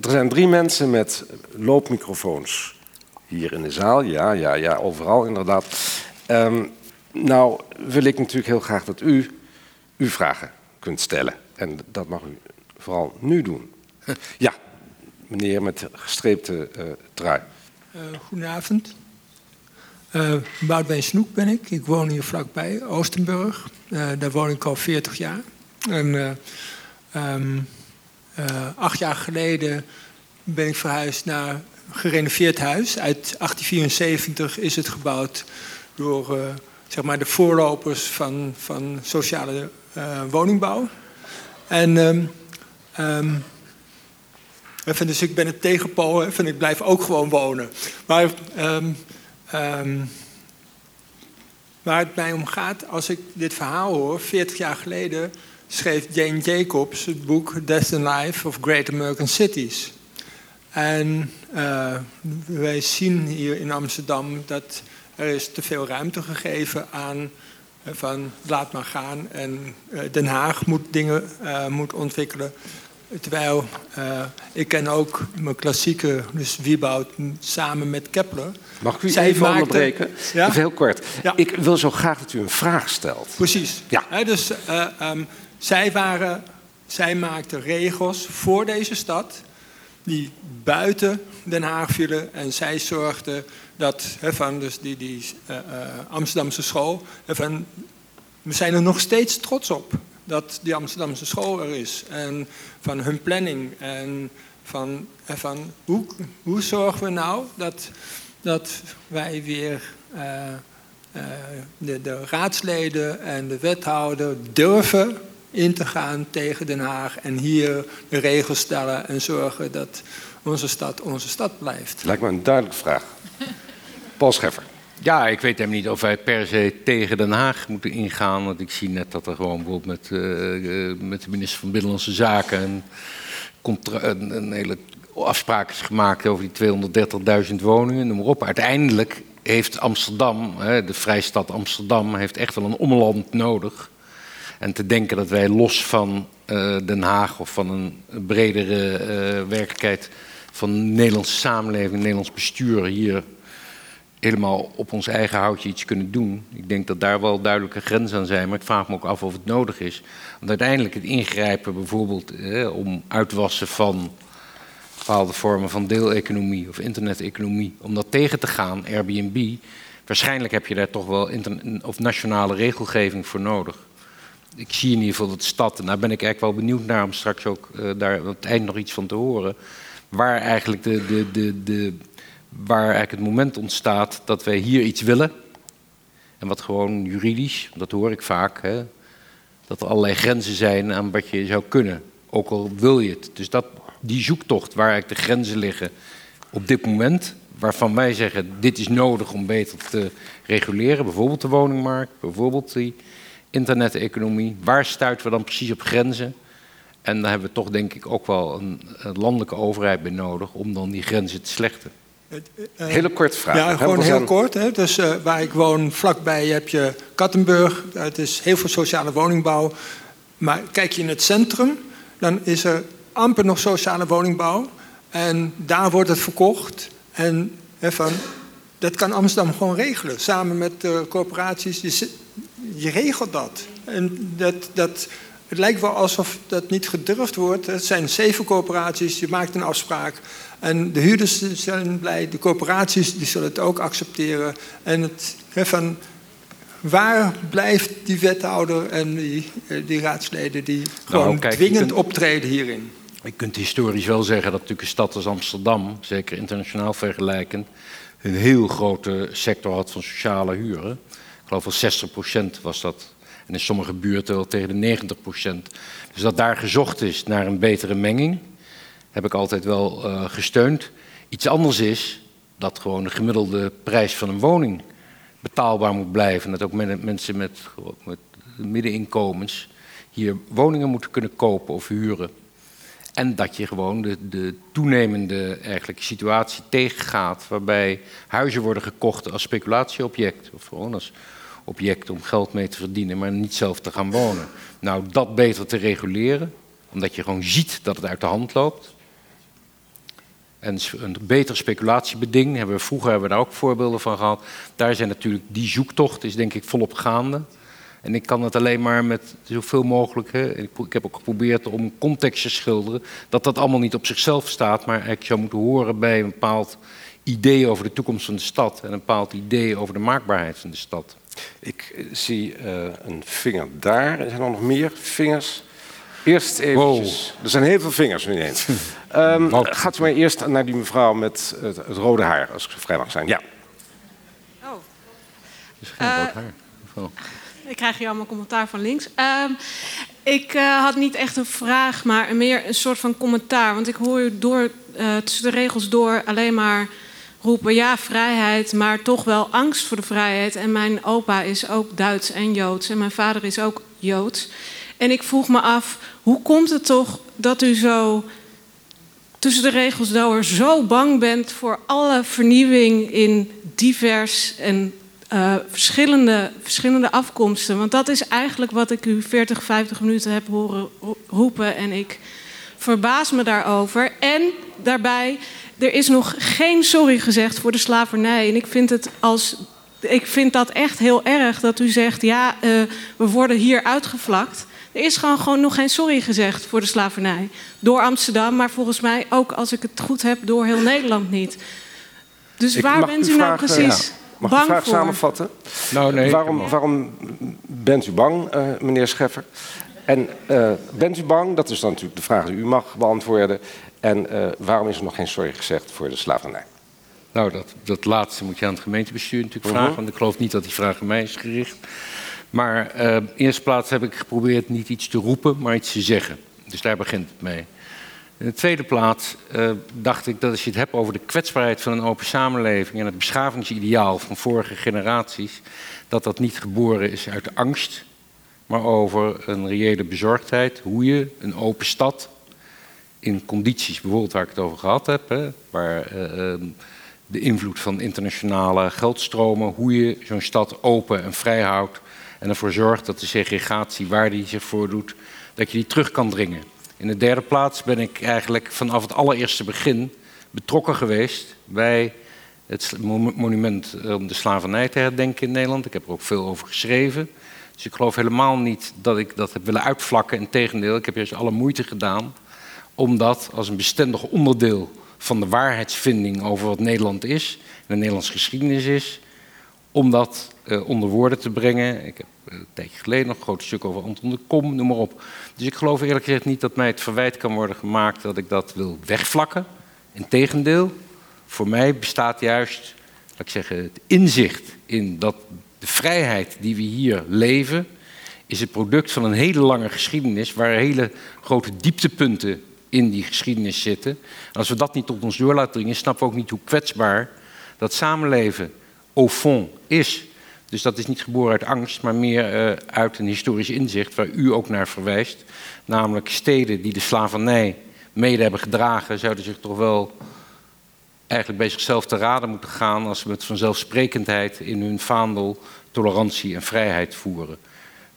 Er zijn drie mensen met loopmicrofoons hier in de zaal. Ja, ja, ja, overal inderdaad. Ehm, nou wil ik natuurlijk heel graag dat u uw vragen kunt stellen. En dat mag u vooral nu doen. Ja, meneer met gestreepte uh, trui. Uh, goedenavond. Uh, Boudewijn Snoek ben ik. Ik woon hier vlakbij, Oostenburg. Daar woon ik al 40 jaar. En um, acht jaar geleden ben ik verhuisd naar een gerenoveerd huis. Uit 1874 is het gebouwd door zeg maar de voorlopers van, van sociale woningbouw. En um, um, dus ik ben het tegenpool, en ik blijf ook gewoon wonen. Maar um, waar het mij om gaat, als ik dit verhaal hoor, 40 jaar geleden schreef Jane Jacobs het boek Death and Life of Great American Cities. En uh, wij zien hier in Amsterdam dat er is te veel ruimte gegeven aan uh, van laat maar gaan en uh, Den Haag moet dingen moet ontwikkelen. Terwijl ik ken ook mijn klassieke, dus Wieboud, samen met Kepler. Mag ik u Zij even maakte, onderbreken? Ja? Even heel kort. Ja. Ik wil zo graag dat u een vraag stelt. Precies. Ja. He, dus um, zij, zij maakten regels voor deze stad die buiten Den Haag vielen. En zij zorgden dat, van dus die, die uh, Amsterdamse school, van, we zijn er nog steeds trots op dat die Amsterdamse school er is. En van hun planning. En van, van hoe, hoe zorgen we nou dat, dat wij weer uh, de, de raadsleden en de wethouder durven in te gaan tegen Den Haag. En hier de regels stellen en zorgen dat onze stad onze stad blijft. Lijkt me een duidelijke vraag. Paul Scheffer. Ja, ik weet helemaal niet of wij per se tegen Den Haag moeten ingaan. Want ik zie net dat er gewoon bijvoorbeeld met, uh, met de minister van Binnenlandse Zaken een, een, een hele afspraak is gemaakt over die 230.000 woningen, noem maar op. Uiteindelijk heeft Amsterdam, de Vrijstad Amsterdam, heeft echt wel een omland nodig. En te denken dat wij los van uh, Den Haag of van een bredere uh, werkelijkheid van de Nederlandse samenleving, Nederlands bestuur hier helemaal op ons eigen houtje iets kunnen doen. Ik denk dat daar wel duidelijke grenzen aan zijn, maar ik vraag me ook af of het nodig is. Want uiteindelijk het ingrijpen bijvoorbeeld eh, om uitwassen van bepaalde vormen van deeleconomie of interneteconomie, om dat tegen te gaan, Airbnb, waarschijnlijk heb je daar toch wel of nationale regelgeving voor nodig. Ik zie in ieder geval dat stad, en daar ben ik eigenlijk wel benieuwd naar om straks ook uh, daar aan het eind nog iets van te horen, waar eigenlijk de, de, de, de waar eigenlijk het moment ontstaat dat wij hier iets willen. En wat gewoon juridisch, dat hoor ik vaak, hè, dat er allerlei grenzen zijn aan wat je zou kunnen. Ook al wil je het. Dus dat, die zoektocht waar eigenlijk de grenzen liggen op dit moment, waarvan wij zeggen dit is nodig om beter te reguleren, bijvoorbeeld de woningmarkt, bijvoorbeeld die interneteconomie. Waar stuiten we dan precies op grenzen? En daar hebben we toch denk ik ook wel een, een landelijke overheid bij nodig om dan die grenzen te slechten. Uh, Hele korte vraag. Ja, gewoon heel kort. Hè. Dus uh, waar ik woon, vlakbij heb je Kattenburg. Het is heel veel sociale woningbouw. Maar kijk je in het centrum, dan is er amper nog sociale woningbouw. En daar wordt het verkocht. En hè, van, dat kan Amsterdam gewoon regelen. Samen met uh, corporaties. Je, je, regelt dat. En dat, dat, het lijkt wel alsof dat niet gedurfd wordt. Het zijn zeven corporaties. Je maakt een afspraak. En de huurders zijn blij, de corporaties die zullen het ook accepteren. En het, van, waar blijft die wethouder en die, eh, die raadsleden die nou, gewoon dwingend optreden hierin? Je kunt historisch wel zeggen dat natuurlijk een stad als Amsterdam, zeker internationaal vergelijkend, een heel grote sector had van sociale huren. Geloof wel 60% was dat. En in sommige buurten wel tegen de 90%. Dus dat daar gezocht is naar een betere menging heb ik altijd wel uh, gesteund. Iets anders is dat gewoon de gemiddelde prijs van een woning betaalbaar moet blijven. Dat ook mensen met, met middeninkomens hier woningen moeten kunnen kopen of huren. En dat je gewoon de, de toenemende eigenlijk, situatie tegengaat waarbij huizen worden gekocht als speculatieobject. Of gewoon als object om geld mee te verdienen, maar niet zelf te gaan wonen. Nou, dat beter te reguleren, omdat je gewoon ziet dat het uit de hand loopt En een beter speculatiebeding, hebben vroeger hebben we daar ook voorbeelden van gehad. Daar zijn natuurlijk, die zoektocht is denk ik volop gaande. En ik kan het alleen maar met zoveel mogelijk. Hè, ik, ik, heb ook geprobeerd om context te schilderen. Dat dat allemaal niet op zichzelf staat, maar eigenlijk zou moeten horen bij een bepaald idee over de toekomst van de stad. En een bepaald idee over de maakbaarheid van de stad. Ik eh, zie uh, een vinger daar. Er zijn er nog meer vingers. Eerst eventjes. Er zijn heel veel vingers nu ineens. um, gaat u maar eerst naar die mevrouw met het, het, rode haar, als ik zo vrij mag zijn. Ja. Oh. is geen uh, rood haar. Oh. Ik krijg hier allemaal commentaar van links. Um, ik uh, had niet echt een vraag, maar meer een soort van commentaar. Want ik hoor u door, uh, tussen de regels door alleen maar roepen: ja, vrijheid, maar toch wel angst voor de vrijheid. En mijn opa is ook Duits en Joods. En mijn vader is ook Joods. En ik vroeg me af: hoe komt het toch dat u zo tussen de regels door zo bang bent voor alle vernieuwing in divers en uh, verschillende, verschillende afkomsten. Want dat is eigenlijk wat ik u 40, 50 minuten heb horen roepen. En ik verbaas me daarover. En daarbij, er is nog geen sorry gezegd voor de slavernij. En ik vind, het als, ik vind dat echt heel erg dat u zegt: ja, uh, we worden hier uitgevlakt. Er is gewoon, gewoon nog geen sorry gezegd voor de slavernij. Door Amsterdam, maar volgens mij ook, als ik het goed heb, door heel Nederland niet. Dus ik waar bent u nou precies? Ja. Mag ik de vraag voor? samenvatten? Nou, nee, waarom, waarom bent u bang, uh, meneer Scheffer? En uh, bent u bang, dat is dan natuurlijk de vraag die u mag beantwoorden. En uh, waarom is er nog geen sorry gezegd voor de slavernij? Nou, dat, dat laatste moet je aan het gemeentebestuur natuurlijk uh -huh. vragen. Want ik geloof niet dat die vraag aan mij is gericht. Maar in eerste plaats heb ik geprobeerd niet iets te roepen, maar iets te zeggen. Dus daar begint het mee. In de tweede plaats uh, dacht ik dat als je het hebt over de kwetsbaarheid van een open samenleving en het beschavingsideaal van vorige generaties, dat dat niet geboren is uit angst, maar over een reële bezorgdheid. Hoe je een open stad in condities, bijvoorbeeld waar ik het over gehad heb, hè, waar uh, de invloed van internationale geldstromen, hoe je zo'n stad open en vrij houdt en ervoor zorgt dat de segregatie waar die zich voordoet, dat je die terug kan dringen. In de derde plaats ben ik eigenlijk vanaf het allereerste begin betrokken geweest bij het monument om de slavernij te herdenken in Nederland. Ik heb er ook veel over geschreven. Dus ik geloof helemaal niet dat ik dat heb willen uitvlakken. Integendeel, ik heb juist alle moeite gedaan om dat als een bestendig onderdeel van de waarheidsvinding over wat Nederland is en de Nederlandse geschiedenis is, om dat uh, onder woorden te brengen. Ik heb een tijdje geleden nog een groot stuk over Anton de Kom, noem maar op. Dus ik geloof eerlijk gezegd niet dat mij het verwijt kan worden gemaakt dat ik dat wil wegvlakken. Integendeel, voor mij bestaat juist, laat ik zeggen, het inzicht in dat de vrijheid die we hier leven, is het product van een hele lange geschiedenis waar hele grote dieptepunten in die geschiedenis zitten. En als we dat niet tot ons door laten dringen, snappen we ook niet hoe kwetsbaar dat samenleven au fond is. Dus dat is niet geboren uit angst, maar meer uh, uit een historisch inzicht waar u ook naar verwijst. Namelijk steden die de slavernij mede hebben gedragen, zouden zich toch wel eigenlijk bij zichzelf te raden moeten gaan als ze met vanzelfsprekendheid in hun vaandel tolerantie en vrijheid voeren.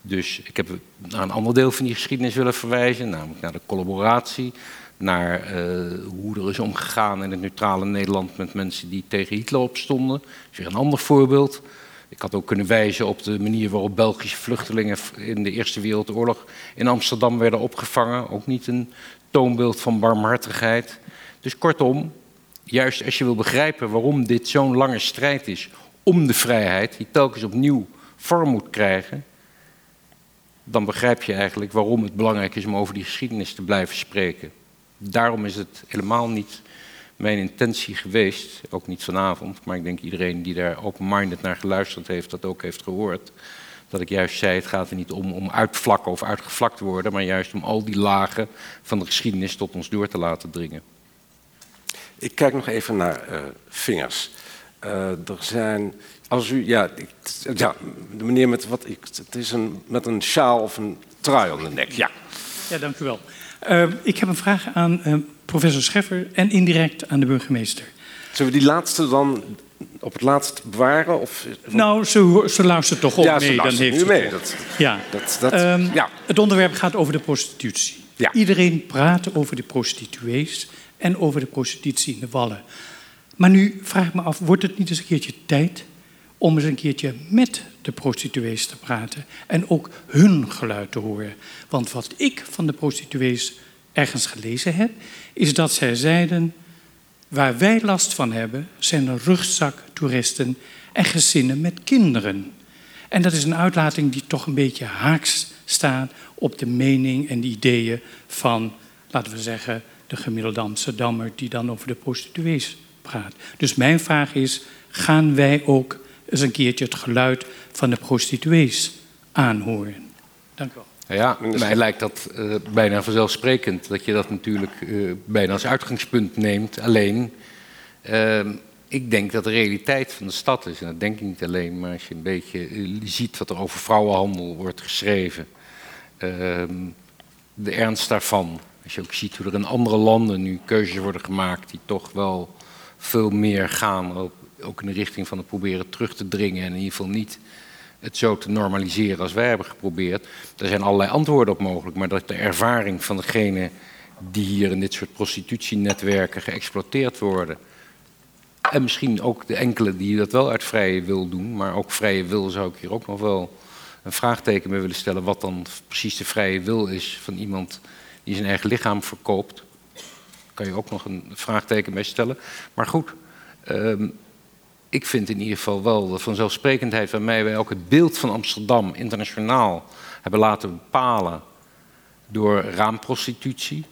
Dus ik heb naar een ander deel van die geschiedenis willen verwijzen, namelijk naar de collaboratie, naar uh, hoe er is omgegaan in het neutrale Nederland met mensen die tegen Hitler opstonden. Dat is weer een ander voorbeeld. Ik had ook kunnen wijzen op de manier waarop Belgische vluchtelingen in de Eerste Wereldoorlog in Amsterdam werden opgevangen. Ook niet een toonbeeld van barmhartigheid. Dus kortom, juist als je wil begrijpen waarom dit zo'n lange strijd is om de vrijheid, die telkens opnieuw vorm moet krijgen, dan begrijp je eigenlijk waarom het belangrijk is om over die geschiedenis te blijven spreken. Daarom is het helemaal niet mijn intentie geweest, ook niet vanavond, maar ik denk iedereen die daar open-minded naar geluisterd heeft, dat ook heeft gehoord. Dat ik juist zei, het gaat er niet om, om uitvlakken of uitgevlakt te worden, maar juist om al die lagen van de geschiedenis tot ons door te laten dringen. Ik kijk nog even naar uh, vingers. Uh, er zijn, als u, ja, ja, de meneer met wat, ik, het is een, met een sjaal of een trui om de nek, ja. Ja, dank u wel. Uh, ik heb een vraag aan uh, professor Scheffer en indirect aan de burgemeester. Zullen we die laatste dan op het laatst bewaren? Of... Nou, ze, ze luistert toch op ja, mee. dan heeft ze mee. Dat, ja. Dat, dat, um, ja. Het onderwerp gaat over de prostitutie. Ja. Iedereen praat over de prostituees en over de prostitutie in de Wallen. Maar nu vraag ik me af, wordt het niet eens een keertje tijd om eens een keertje met de prostituees te praten en ook hun geluid te horen? Want wat ik van de prostituees ergens gelezen heb, is dat zij zeiden: waar wij last van hebben, zijn de rugzaktoeristen en gezinnen met kinderen. En dat is een uitlating die toch een beetje haaks staat op de mening en de ideeën van, laten we zeggen, de gemiddelde Amsterdammer die dan over de prostituees praat. Dus mijn vraag is: gaan wij ook eens een keertje het geluid van de prostituees aanhoren? Dank u wel. Ja, mij lijkt dat uh, bijna vanzelfsprekend dat je dat natuurlijk uh, bijna als uitgangspunt neemt. Alleen, uh, ik denk dat de realiteit van de stad is, en dat denk ik niet alleen, maar als je een beetje ziet wat er over vrouwenhandel wordt geschreven, ehm, de ernst daarvan. Als je ook ziet hoe er in andere landen nu keuzes worden gemaakt die toch wel veel meer gaan, ook, ook in de richting van het proberen terug te dringen en in ieder geval niet het zo te normaliseren als wij hebben geprobeerd. Er zijn allerlei antwoorden op mogelijk, maar dat de ervaring van degene die hier in dit soort prostitutienetwerken geëxploiteerd worden. En misschien ook de enkele die dat wel uit vrije wil doen, maar ook vrije wil zou ik hier ook nog wel een vraagteken mee willen stellen. Wat dan precies de vrije wil is van iemand die zijn eigen lichaam verkoopt. Daar kan je ook nog een vraagteken bij stellen. Maar goed, um, ik vind in ieder geval wel de vanzelfsprekendheid waarmee wij ook het beeld van Amsterdam internationaal hebben laten bepalen door raamprostitutie.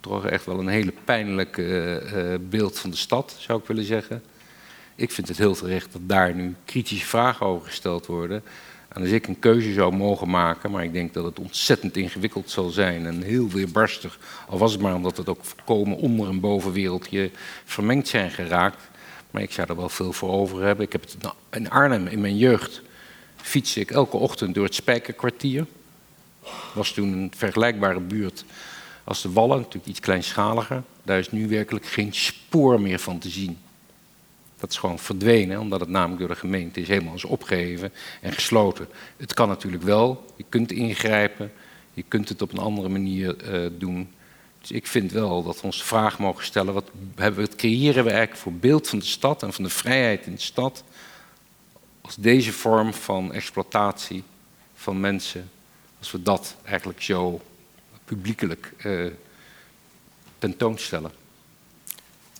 Toch echt wel een hele pijnlijke uh, beeld van de stad, zou ik willen zeggen. Ik vind het heel terecht dat daar nu kritische vragen over gesteld worden. En als ik een keuze zou mogen maken, maar ik denk dat het ontzettend ingewikkeld zal zijn en heel weerbarstig, al was het maar omdat het ook voorkomen onder- en bovenwereldje vermengd zijn geraakt, maar ik zou er wel veel voor over hebben. Ik heb het in Arnhem in mijn jeugd fietste ik elke ochtend door het Spijkerkwartier. Was toen een vergelijkbare buurt als de Wallen, natuurlijk iets kleinschaliger. Daar is nu werkelijk geen spoor meer van te zien. Dat is gewoon verdwenen, omdat het namelijk door de gemeente is helemaal is opgeheven en gesloten. Het kan natuurlijk wel, je kunt ingrijpen, je kunt het op een andere manier uh, doen. Dus ik vind wel dat we ons de vraag mogen stellen: wat, hebben, wat creëren we eigenlijk voor beeld van de stad en van de vrijheid in de stad? Als deze vorm van exploitatie van mensen, als we dat eigenlijk zo publiekelijk uh, tentoonstellen.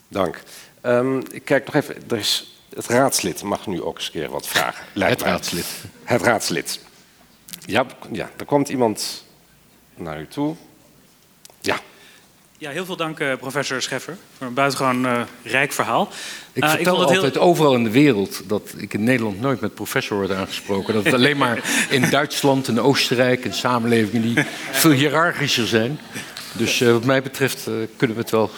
Dank. Um, ik kijk nog even, er is, het raadslid mag nu ook eens een keer wat vragen. het raadslid. Het raadslid. Ja, ja, er komt iemand naar u toe. Ja. Ja, heel veel dank, uh, professor Scheffer, voor een buitengewoon uh, rijk verhaal. Ik uh, vertel ik altijd heel... overal in de wereld dat ik in Nederland nooit met professor word aangesproken. Dat het alleen maar in Duitsland en Oostenrijk en samenlevingen die veel hiërarchischer zijn. Dus wat mij betreft kunnen we het wel.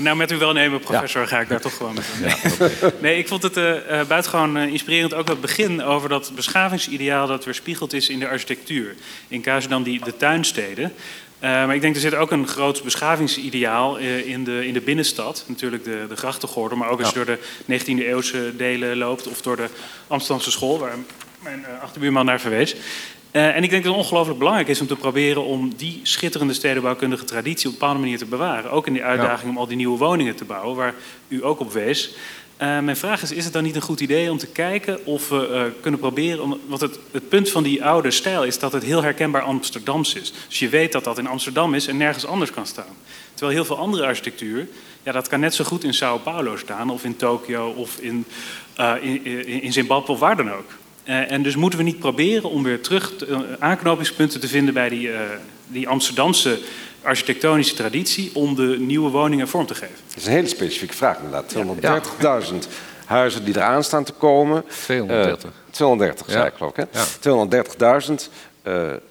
Nou, met u wel nemen, professor, ga ik daar toch gewoon mee. Ja, okay. Nee, ik vond het uh, buitengewoon uh, inspirerend ook het begin over dat beschavingsideaal dat weerspiegeld is in de architectuur. In Kaasdam die de tuinsteden. Uh, maar ik denk er zit ook een groot beschavingsideaal in, de, in de binnenstad. Natuurlijk de, de grachtengordel, maar ook als je door de 19e eeuwse delen loopt of door de Amsterdamse school, waar mijn achterbuurman naar verwees. Uh, en ik denk dat het ongelooflijk belangrijk is om te proberen om die schitterende stedenbouwkundige traditie op een bepaalde manier te bewaren. Ook in die uitdaging om al die nieuwe woningen te bouwen, waar u ook op wees. Uh, mijn vraag is, is het dan niet een goed idee om te kijken of we uh, kunnen proberen... Om, want het, het, punt van die oude stijl is dat het heel herkenbaar Amsterdams is. Dus je weet dat dat in Amsterdam is en nergens anders kan staan. Terwijl heel veel andere architectuur, ja, dat kan net zo goed in Sao Paulo staan... of in Tokio of in, in, in Zimbabwe of waar dan ook. Uh, en dus moeten we niet proberen om weer terug te, uh, aanknopingspunten te vinden bij die, uh, die Amsterdamse architectonische traditie om de nieuwe woningen vorm te geven? Dat is een hele specifieke vraag inderdaad. 230.000 ja. huizen die eraan staan te komen. 230. 230, ja. zei ik geloof ik. Ja. 230.000.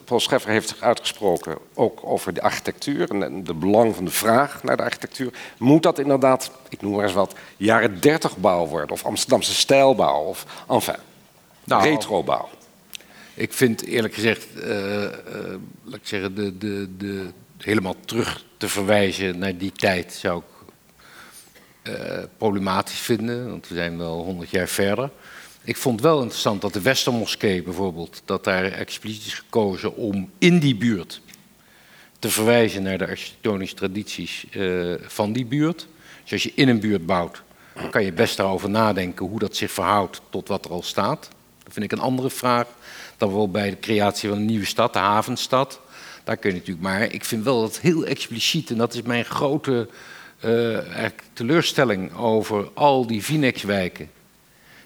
Paul Scheffer heeft zich uitgesproken ook over de architectuur en de belang van de vraag naar de architectuur. Moet dat inderdaad, ik noem maar eens wat, jaren 30 bouw worden of Amsterdamse stijlbouw of enfin nou, retrobouw? Ik vind eerlijk gezegd, uh, uh, laat ik zeggen, de, de, de, helemaal terug te verwijzen naar die tijd zou ik uh, problematisch vinden, want we zijn wel honderd jaar verder. Ik vond wel interessant dat de Westermoskee bijvoorbeeld, dat daar expliciet is gekozen om in die buurt te verwijzen naar de architectonische tradities van die buurt. Dus als je in een buurt bouwt, dan kan je best daarover nadenken hoe dat zich verhoudt tot wat er al staat. Vind ik een andere vraag dan bijvoorbeeld bij de creatie van een nieuwe stad, de havenstad. Daar kun je natuurlijk maar. Ik vind wel dat heel expliciet, en dat is mijn grote uh, teleurstelling over al die Phoenix-wijken.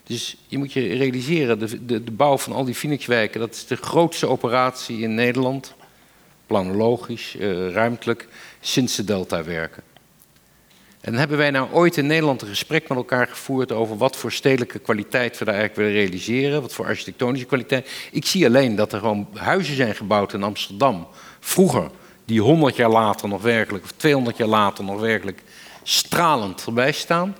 Dus je moet je realiseren, de, de, de bouw van al die Phoenix-wijken, dat is de grootste operatie in Nederland, planologisch, uh, ruimtelijk, sinds de Delta werken. En hebben wij nou ooit in Nederland een gesprek met elkaar gevoerd over wat voor stedelijke kwaliteit we daar eigenlijk willen realiseren, wat voor architectonische kwaliteit. Ik zie alleen dat er gewoon huizen zijn gebouwd in Amsterdam, vroeger, die 100 jaar later nog werkelijk, of 200 jaar later nog werkelijk stralend erbij staan.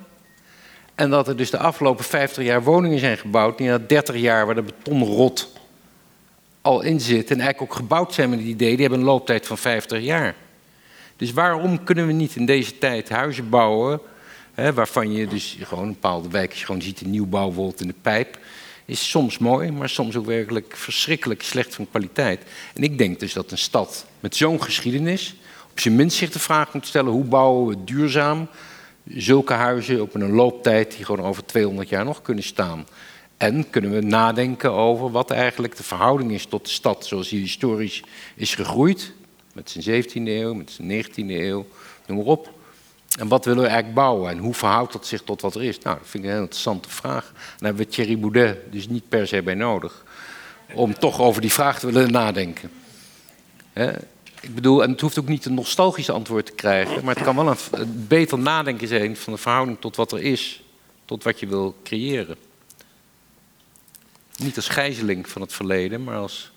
En dat er dus de afgelopen 50 jaar woningen zijn gebouwd, die na 30 jaar waar de betonrot al in zit en eigenlijk ook gebouwd zijn met het idee, die hebben een looptijd van 50 jaar. Dus waarom kunnen we niet in deze tijd huizen bouwen, hè, waarvan je dus gewoon een bepaalde wijkjes gewoon ziet, een nieuwbouw bijvoorbeeld in de pijp, is soms mooi, maar soms ook werkelijk verschrikkelijk slecht van kwaliteit. En ik denk dus dat een stad met zo'n geschiedenis op zijn minst zich de vraag moet stellen, hoe bouwen we duurzaam zulke huizen op een looptijd die gewoon over 200 jaar nog kunnen staan. En kunnen we nadenken over wat eigenlijk de verhouding is tot de stad zoals die historisch is gegroeid met zijn 17e eeuw, met zijn 19e eeuw, noem maar op. En wat willen we eigenlijk bouwen en hoe verhoudt dat zich tot wat er is? Nou, dat vind ik een heel interessante vraag. Daar hebben we Thierry Boudet dus niet per se bij nodig. Om toch over die vraag te willen nadenken. Ik bedoel, en het hoeft ook niet een nostalgisch antwoord te krijgen, maar het kan wel een, beter nadenken zijn van de verhouding tot wat er is, tot wat je wil creëren. Niet als gijzeling van het verleden, maar als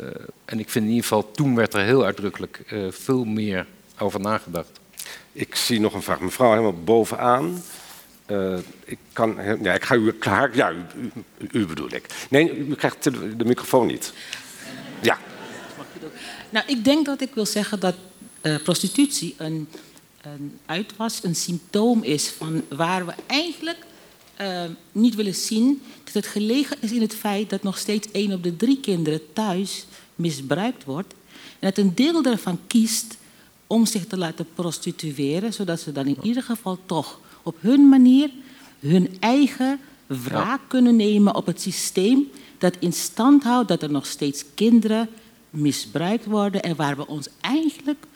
uh, en ik vind in ieder geval, toen werd er heel uitdrukkelijk uh, veel meer over nagedacht. Ik zie nog een vraag. Mevrouw, helemaal bovenaan. Uh, ik, kan, ja, ik ga u klaar. Ja, u, u, u, bedoel ik. Nee, u krijgt de, de microfoon niet. Ja. Nou, ik denk dat ik wil zeggen dat prostitutie een, een uitwas, een symptoom is van waar we eigenlijk niet willen zien het gelegen is in het feit dat nog steeds één op de drie kinderen thuis misbruikt wordt. En dat een deel daarvan kiest om zich te laten prostitueren, zodat ze dan in ieder geval toch op hun manier hun eigen wraak kunnen nemen op het systeem dat in stand houdt dat er nog steeds kinderen misbruikt worden en waar we ons eigenlijk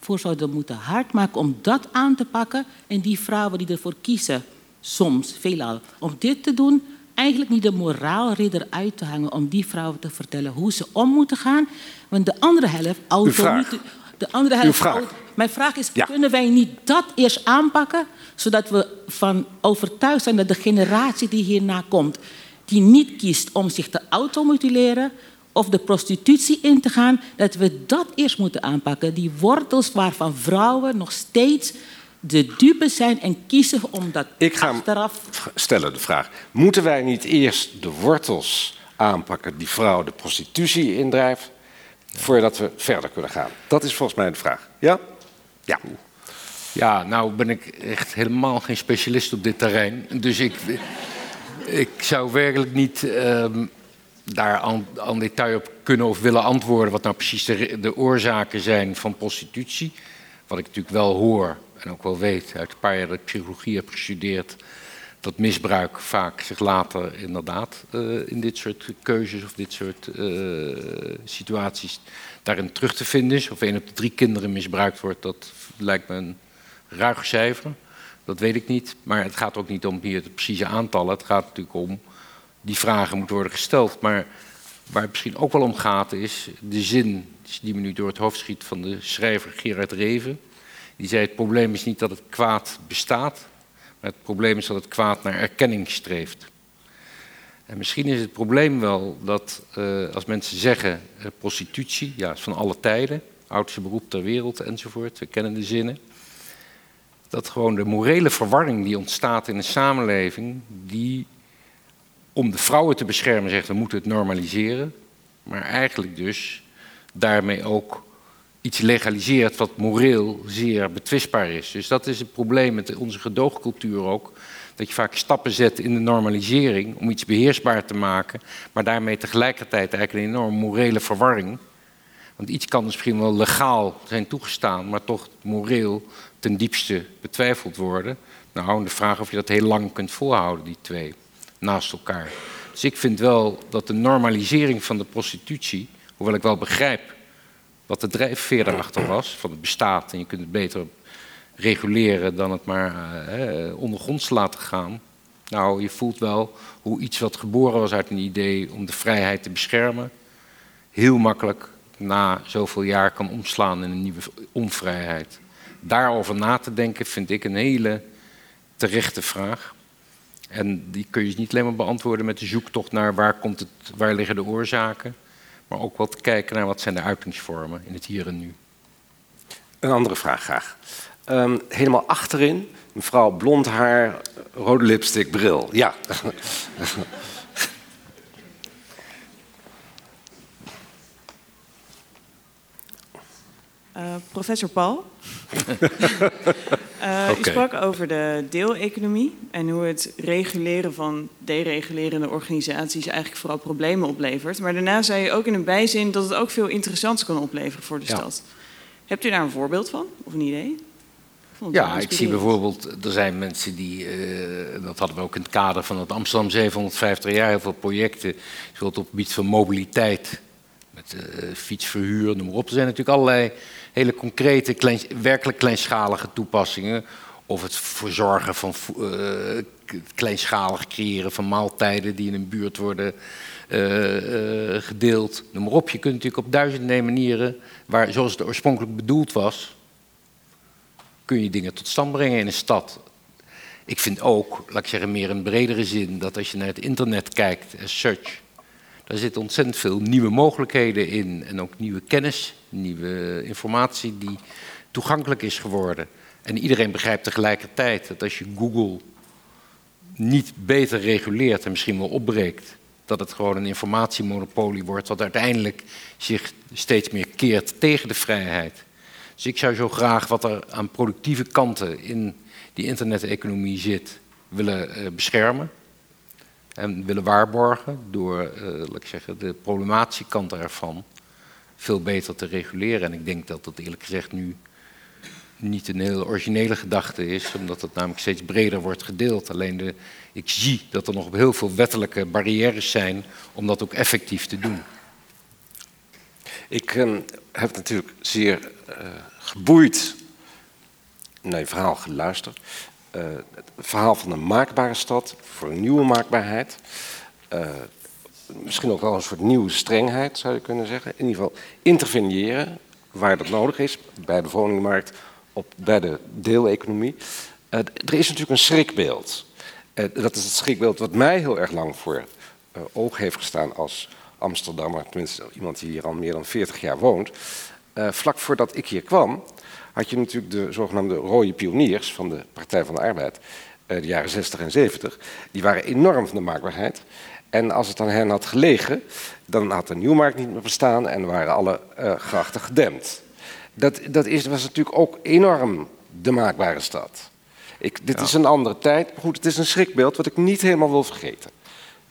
voor zouden moeten hard maken om dat aan te pakken en die vrouwen die ervoor kiezen, soms, veelal, om dit te doen, eigenlijk niet de moraalridder uit te hangen om die vrouwen te vertellen hoe ze om moeten gaan. Want de andere helft... Auto, de andere helft vraag. Mijn vraag is, kunnen wij niet dat eerst aanpakken... zodat we van overtuigd zijn dat de generatie die hierna komt... die niet kiest om zich te automutileren of de prostitutie in te gaan... dat we dat eerst moeten aanpakken. Die wortels waarvan vrouwen nog steeds de dupe zijn en kiezen om dat Ik ga achteraf... stellen de vraag. Moeten wij niet eerst de wortels aanpakken die vrouw de prostitutie indrijft... voordat we verder kunnen gaan? Dat is volgens mij de vraag. Ja? Ja. Ja, nou ben ik echt helemaal geen specialist op dit terrein. Dus ik, ik zou werkelijk niet ehm, daar aan, aan, detail op kunnen of willen antwoorden... wat nou precies de, de oorzaken zijn van prostitutie. Wat ik natuurlijk wel hoor en ook wel weet uit een paar jaar dat ik psychologie heb gestudeerd, dat misbruik vaak zich later inderdaad uh, in dit soort keuzes of dit soort uh, situaties daarin terug te vinden is. Of één op de drie kinderen misbruikt wordt, dat lijkt me een ruig cijfer. Dat weet ik niet. Maar het gaat ook niet om hier de precieze aantallen. Het gaat natuurlijk om die vragen moeten worden gesteld. Maar waar het misschien ook wel om gaat is de zin die me nu door het hoofd schiet van de schrijver Gerard Reven. Die zei: Het probleem is niet dat het kwaad bestaat, maar het probleem is dat het kwaad naar erkenning streeft. En misschien is het probleem wel dat uh, als mensen zeggen uh, prostitutie, ja, is van alle tijden, oudste beroep ter wereld enzovoort, we kennen de zinnen. Dat gewoon de morele verwarring die ontstaat in een samenleving, die om de vrouwen te beschermen zegt we moeten het normaliseren, maar eigenlijk dus daarmee ook iets legaliseert wat moreel zeer betwistbaar is. Dus dat is het probleem met onze gedoogcultuur ook. Dat je vaak stappen zet in de normalisering om iets beheersbaar te maken, maar daarmee tegelijkertijd eigenlijk een enorme morele verwarring. Want iets kan misschien wel legaal zijn toegestaan, maar toch moreel ten diepste betwijfeld worden. Nou, de vraag of je dat heel lang kunt volhouden, die twee, naast elkaar. Dus ik vind wel dat de normalisering van de prostitutie, hoewel ik wel begrijp wat de drijfveer erachter was, van het bestaat en je kunt het beter reguleren dan het maar uh, ondergronds laten gaan. Nou, je voelt wel hoe iets wat geboren was uit een idee om de vrijheid te beschermen, heel makkelijk na zoveel jaar kan omslaan in een nieuwe onvrijheid. Daarover na te denken vind ik een hele terechte vraag. En die kun je niet alleen maar beantwoorden met de zoektocht naar waar, komt het, waar liggen de oorzaken, maar ook wel te kijken naar wat zijn de uitingsvormen in het hier en nu. Een andere vraag graag. Um, helemaal achterin, mevrouw blond haar, rode lipstick, bril. Ja. Uh, professor Paul. Uh, U sprak over de deeleconomie en hoe het reguleren van deregulerende organisaties eigenlijk vooral problemen oplevert. Maar daarna zei je ook in een bijzin dat het ook veel interessants kan opleveren voor de ja. stad. Hebt u daar een voorbeeld van of een idee? Ja, ik zie bijvoorbeeld, er zijn mensen die, uh, dat hadden we ook in het kader van het Amsterdam 750 jaar, heel veel projecten, bijvoorbeeld op het gebied van mobiliteit, met uh, fietsverhuur, noem maar op. Er zijn natuurlijk allerlei hele concrete, werkelijk kleinschalige toepassingen. Of het verzorgen van uh, kleinschalig creëren van maaltijden die in een buurt worden uh, gedeeld. Noem maar op. Je kunt natuurlijk op duizenden manieren, waar, zoals het oorspronkelijk bedoeld was, kun je dingen tot stand brengen in een stad. Ik vind ook, laat ik zeggen, meer in bredere zin, dat als je naar het internet kijkt, as such, daar zitten ontzettend veel nieuwe mogelijkheden in en ook nieuwe kennis, nieuwe informatie die toegankelijk is geworden. En iedereen begrijpt tegelijkertijd dat als je Google niet beter reguleert en misschien wel opbreekt, dat het gewoon een informatiemonopolie wordt, wat uiteindelijk zich steeds meer keert tegen de vrijheid. Dus ik zou zo graag wat er aan productieve kanten in die interneteconomie zit, willen uh, beschermen en willen waarborgen door, uh, laat ik zeggen, de problematische kant ervan veel beter te reguleren. En ik denk dat dat eerlijk gezegd nu niet een hele originele gedachte is, omdat het namelijk steeds breder wordt gedeeld. Alleen de, ik zie dat er nog heel veel wettelijke barrières zijn om dat ook effectief te doen. Ik uh, heb natuurlijk zeer uh, geboeid naar je verhaal geluisterd. Uh, het verhaal van een maakbare stad voor een nieuwe maakbaarheid. Uh, misschien ook wel een soort nieuwe strengheid, zou je kunnen zeggen. In ieder geval interveneren waar dat nodig is, bij de woningmarkt, op, bij de deeleconomie. Uh, er is natuurlijk een schrikbeeld. dat is het schrikbeeld wat mij heel erg lang voor oog heeft gestaan als Amsterdammer, tenminste iemand die hier al meer dan 40 jaar woont. vlak voordat ik hier kwam, had je natuurlijk de zogenaamde rode pioniers van de Partij van de Arbeid, uh, de jaren 60 en 70. Die waren enorm van de maakbaarheid. En als het aan hen had gelegen, dan had de Nieuwmarkt niet meer bestaan en waren alle uh, grachten gedempt. Dat, dat is, was natuurlijk ook enorm de maakbare stad. Ik, dit ja. is een andere tijd, maar goed, het is een schrikbeeld wat ik niet helemaal wil vergeten.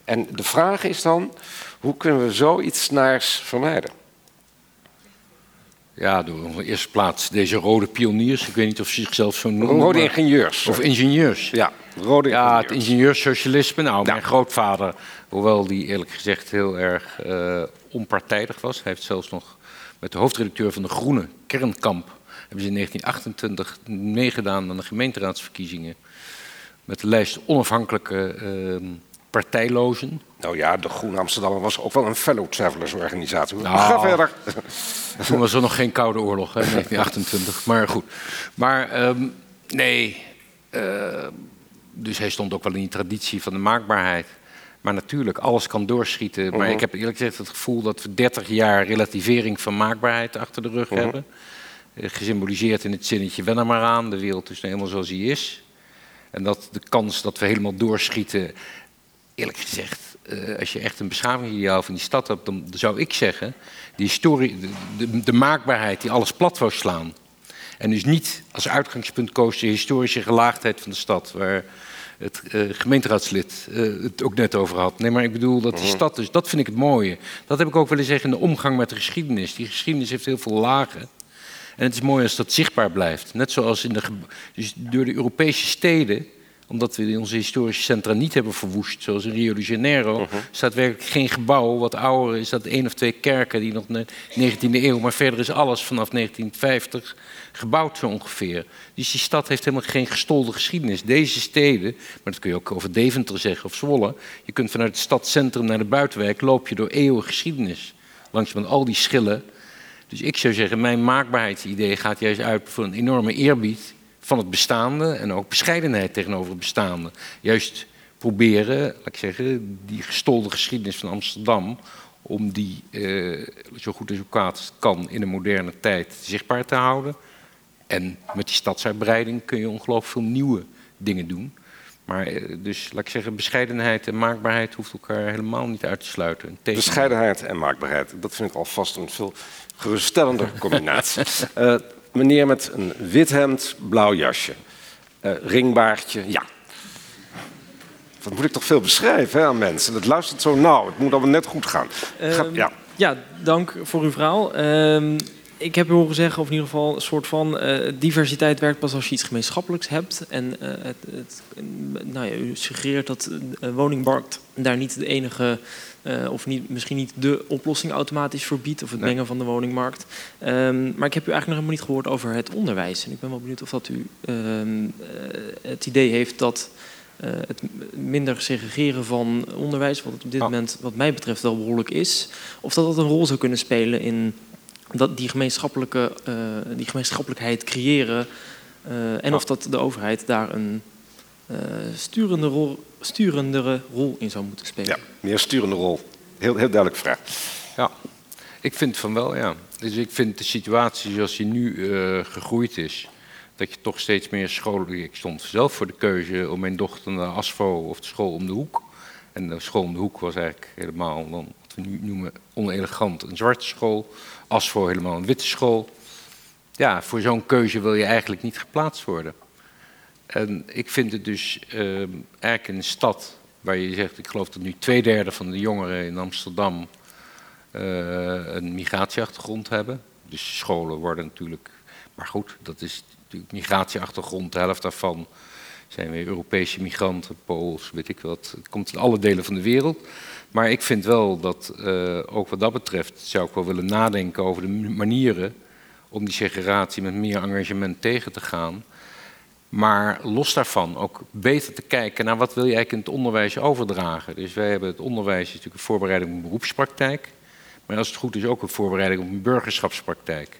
En de vraag is dan, hoe kunnen we zoiets naars vermijden? Ja, door in de eerste plaats deze rode pioniers. Ik weet niet of ze zichzelf zo noemen. Rode ingenieurs. Of ingenieurs. Ja, rode ingenieurs. Ja, het ingenieurssocialisme. Nou, ja. mijn grootvader, hoewel die eerlijk gezegd heel erg uh, onpartijdig was. Hij heeft zelfs nog met de hoofdredacteur van de Groene, Kernkamp... hebben ze in 1928 meegedaan aan de gemeenteraadsverkiezingen... met de lijst onafhankelijke uh, partijlozen. Nou ja, de Groene Amsterdammer was ook wel een fellow travelers organisatie. Nou, Ga verder. Toen was er nog geen Koude Oorlog, hè, 1928. Maar goed. Maar um, nee. Uh, dus hij stond ook wel in die traditie van de maakbaarheid. Maar natuurlijk, alles kan doorschieten. Maar uh -huh. ik heb eerlijk gezegd het gevoel dat we 30 jaar relativering van maakbaarheid achter de rug uh -huh. hebben. Uh, gesymboliseerd in het zinnetje, wen er maar aan, de wereld is nou helemaal zoals die is. En dat de kans dat we helemaal doorschieten, eerlijk gezegd, uh, als je echt een beschavingsideaal van die stad hebt, dan zou ik zeggen, die historie, de, de, de, maakbaarheid die alles plat wou slaan. En dus niet als uitgangspunt koos de historische gelaagdheid van de stad, waar het uh, gemeenteraadslid uh, het ook net over had. Nee, maar ik bedoel dat die mhm. stad dus, dat vind ik het mooie. Dat heb ik ook willen zeggen in de omgang met de geschiedenis. Die geschiedenis heeft heel veel lagen. En het is mooi als dat zichtbaar blijft. Net zoals in de, dus door de Europese steden omdat we onze historische centra niet hebben verwoest, zoals in Rio de Janeiro, uh staat werkelijk geen gebouw. Wat ouder is dat één of twee kerken die nog in de 19e eeuw, maar verder is alles vanaf 1950 gebouwd zo ongeveer. Dus die stad heeft helemaal geen gestolde geschiedenis. Deze steden, maar dat kun je ook over Deventer zeggen of Zwolle, je kunt vanuit het stadscentrum naar de buitenwijk loop je door eeuwen geschiedenis. Langs met al die schillen. Dus ik zou zeggen, mijn maakbaarheidsidee gaat juist uit voor een enorme eerbied van het bestaande en ook bescheidenheid tegenover het bestaande. Juist proberen, laat ik zeggen, die gestolde geschiedenis van Amsterdam, om die eh, zo goed als kwaad kan in een moderne tijd zichtbaar te houden. En met die stadsuitbreiding kun je ongelooflijk veel nieuwe dingen doen. Maar eh, dus, laat ik zeggen, bescheidenheid en maakbaarheid hoeft elkaar helemaal niet uit te sluiten. Bescheidenheid en maakbaarheid, dat vind ik alvast een veel geruststellender combinatie. uh, meneer met een wit hemd, blauw jasje. Uh, ringbaardje, ja. Dat moet ik toch veel beschrijven hè, aan mensen. Dat luistert zo nauw. Het moet allemaal net goed gaan. Ehm, ja. ja, dank voor uw verhaal. Ehm, ik heb u horen zeggen, of in ieder geval een soort van uh, diversiteit werkt pas als je iets gemeenschappelijks hebt. En uh, het, het, nou ja, u suggereert dat de woningmarkt daar niet de enige uh, of niet, misschien niet de oplossing automatisch verbiedt of het mengen van de woningmarkt. Um, maar ik heb u eigenlijk nog helemaal niet gehoord over het onderwijs. En ik ben wel benieuwd of dat u um, het idee heeft dat uh, het minder segregeren van onderwijs, wat het op dit moment wat mij betreft wel behoorlijk is, of dat dat een rol zou kunnen spelen in dat die, gemeenschappelijke, uh, die gemeenschappelijkheid creëren. en of dat de overheid daar een sturende rol sturendere rol in zou moeten spelen? Ja, meer sturende rol. Heel, heel duidelijk vraag. Ja, ik vind van wel, ja. Dus ik vind de situatie zoals die nu uh, gegroeid is, dat je toch steeds meer scholen. Ik stond zelf voor de keuze om mijn dochter naar ASFO of de school om de hoek. En de school om de hoek was eigenlijk helemaal, wat we nu noemen, onelegant een zwarte school. ASFO helemaal een witte school. Ja, voor zo'n keuze wil je eigenlijk niet geplaatst worden. En ik vind het dus uh, eigenlijk in een stad waar je zegt, ik geloof dat nu twee derde van de jongeren in Amsterdam uh, een migratieachtergrond hebben. Dus scholen worden natuurlijk, maar goed, dat is natuurlijk migratieachtergrond, de helft daarvan zijn weer Europese migranten, Pools, weet ik wat. Het komt in alle delen van de wereld. Maar ik vind wel dat, uh, ook wat dat betreft, zou ik wel willen nadenken over de manieren om die segregatie met meer engagement tegen te gaan. Maar los daarvan ook beter te kijken naar wat wil je in het onderwijs overdragen. Dus wij hebben het onderwijs natuurlijk een voorbereiding op een beroepspraktijk. Maar als het goed is ook een voorbereiding op een burgerschapspraktijk.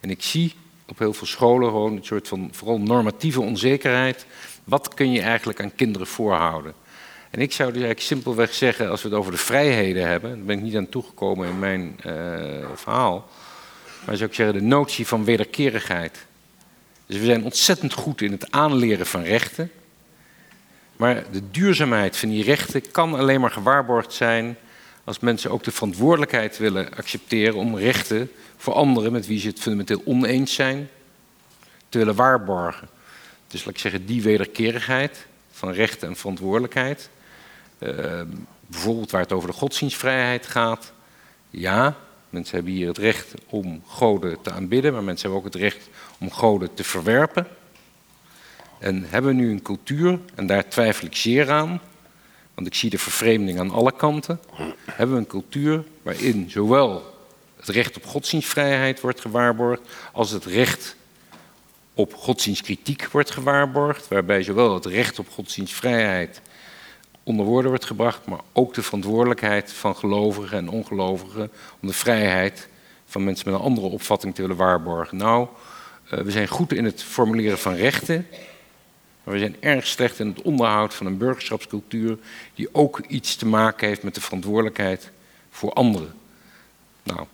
En ik zie op heel veel scholen gewoon een soort van vooral normatieve onzekerheid. Wat kun je eigenlijk aan kinderen voorhouden? En ik zou dus eigenlijk simpelweg zeggen, als we het over de vrijheden hebben, daar ben ik niet aan toegekomen in mijn uh, verhaal, maar zou ik zeggen de notie van wederkerigheid. Dus we zijn ontzettend goed in het aanleren van rechten. Maar de duurzaamheid van die rechten kan alleen maar gewaarborgd zijn als mensen ook de verantwoordelijkheid willen accepteren om rechten voor anderen met wie ze het fundamenteel oneens zijn te willen waarborgen. Dus laat ik zeggen, die wederkerigheid van rechten en verantwoordelijkheid. Uh, bijvoorbeeld waar het over de godsdienstvrijheid gaat. Ja, Mensen hebben hier het recht om goden te aanbidden, maar mensen hebben ook het recht om goden te verwerpen. En hebben we nu een cultuur, en daar twijfel ik zeer aan, want ik zie de vervreemding aan alle kanten, hebben we een cultuur waarin zowel het recht op godsdienstvrijheid wordt gewaarborgd, als het recht op godsdienstkritiek wordt gewaarborgd, waarbij zowel het recht op godsdienstvrijheid onder woorden wordt gebracht, maar ook de verantwoordelijkheid van gelovigen en ongelovigen om de vrijheid van mensen met een andere opvatting te willen waarborgen. Nou, uh, we zijn goed in het formuleren van rechten, maar we zijn erg slecht in het onderhoud van een burgerschapscultuur die ook iets te maken heeft met de verantwoordelijkheid voor anderen. Nou,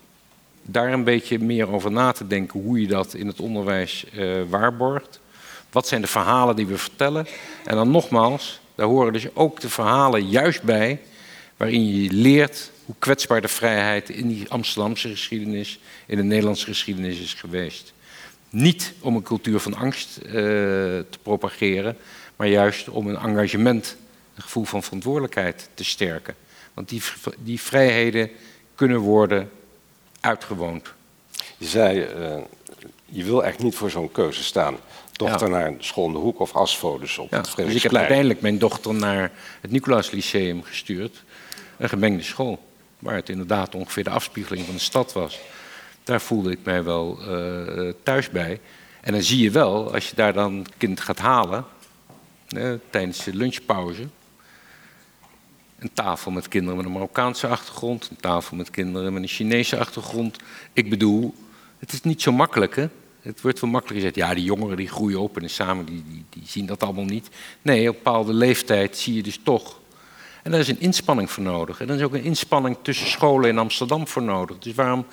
daar een beetje meer over na te denken hoe je dat in het onderwijs uh, waarborgt. Wat zijn de verhalen die we vertellen? En dan nogmaals, daar horen dus ook de verhalen juist bij, waarin je leert hoe kwetsbaar de vrijheid in die Amsterdamse geschiedenis, in de Nederlandse geschiedenis is geweest. Niet om een cultuur van angst uh, te propageren, maar juist om een engagement, een gevoel van verantwoordelijkheid te sterken. Want die, die vrijheden kunnen worden uitgewoond. Je zei, uh, je wil echt niet voor zo'n keuze staan. Dochter naar een school in de hoek of Asfo, dus op ja, het Dus ik heb uiteindelijk mijn dochter naar het Nicolaas Lyceum gestuurd. Een gemengde school, waar het inderdaad ongeveer de afspiegeling van de stad was. Daar voelde ik mij wel uh, thuis bij. En dan zie je wel, als je daar dan kind gaat halen, tijdens de lunchpauze, een tafel met kinderen met een Marokkaanse achtergrond, een tafel met kinderen met een Chinese achtergrond. Ik bedoel, het is niet zo makkelijk, hè? Het wordt wel makkelijk gezegd, ja, die jongeren die groeien op en samen die, die, die zien dat allemaal niet. Nee, op een bepaalde leeftijd zie je dus toch. En daar is een inspanning voor nodig. En er is ook een inspanning tussen scholen in Amsterdam voor nodig. Dus waarom,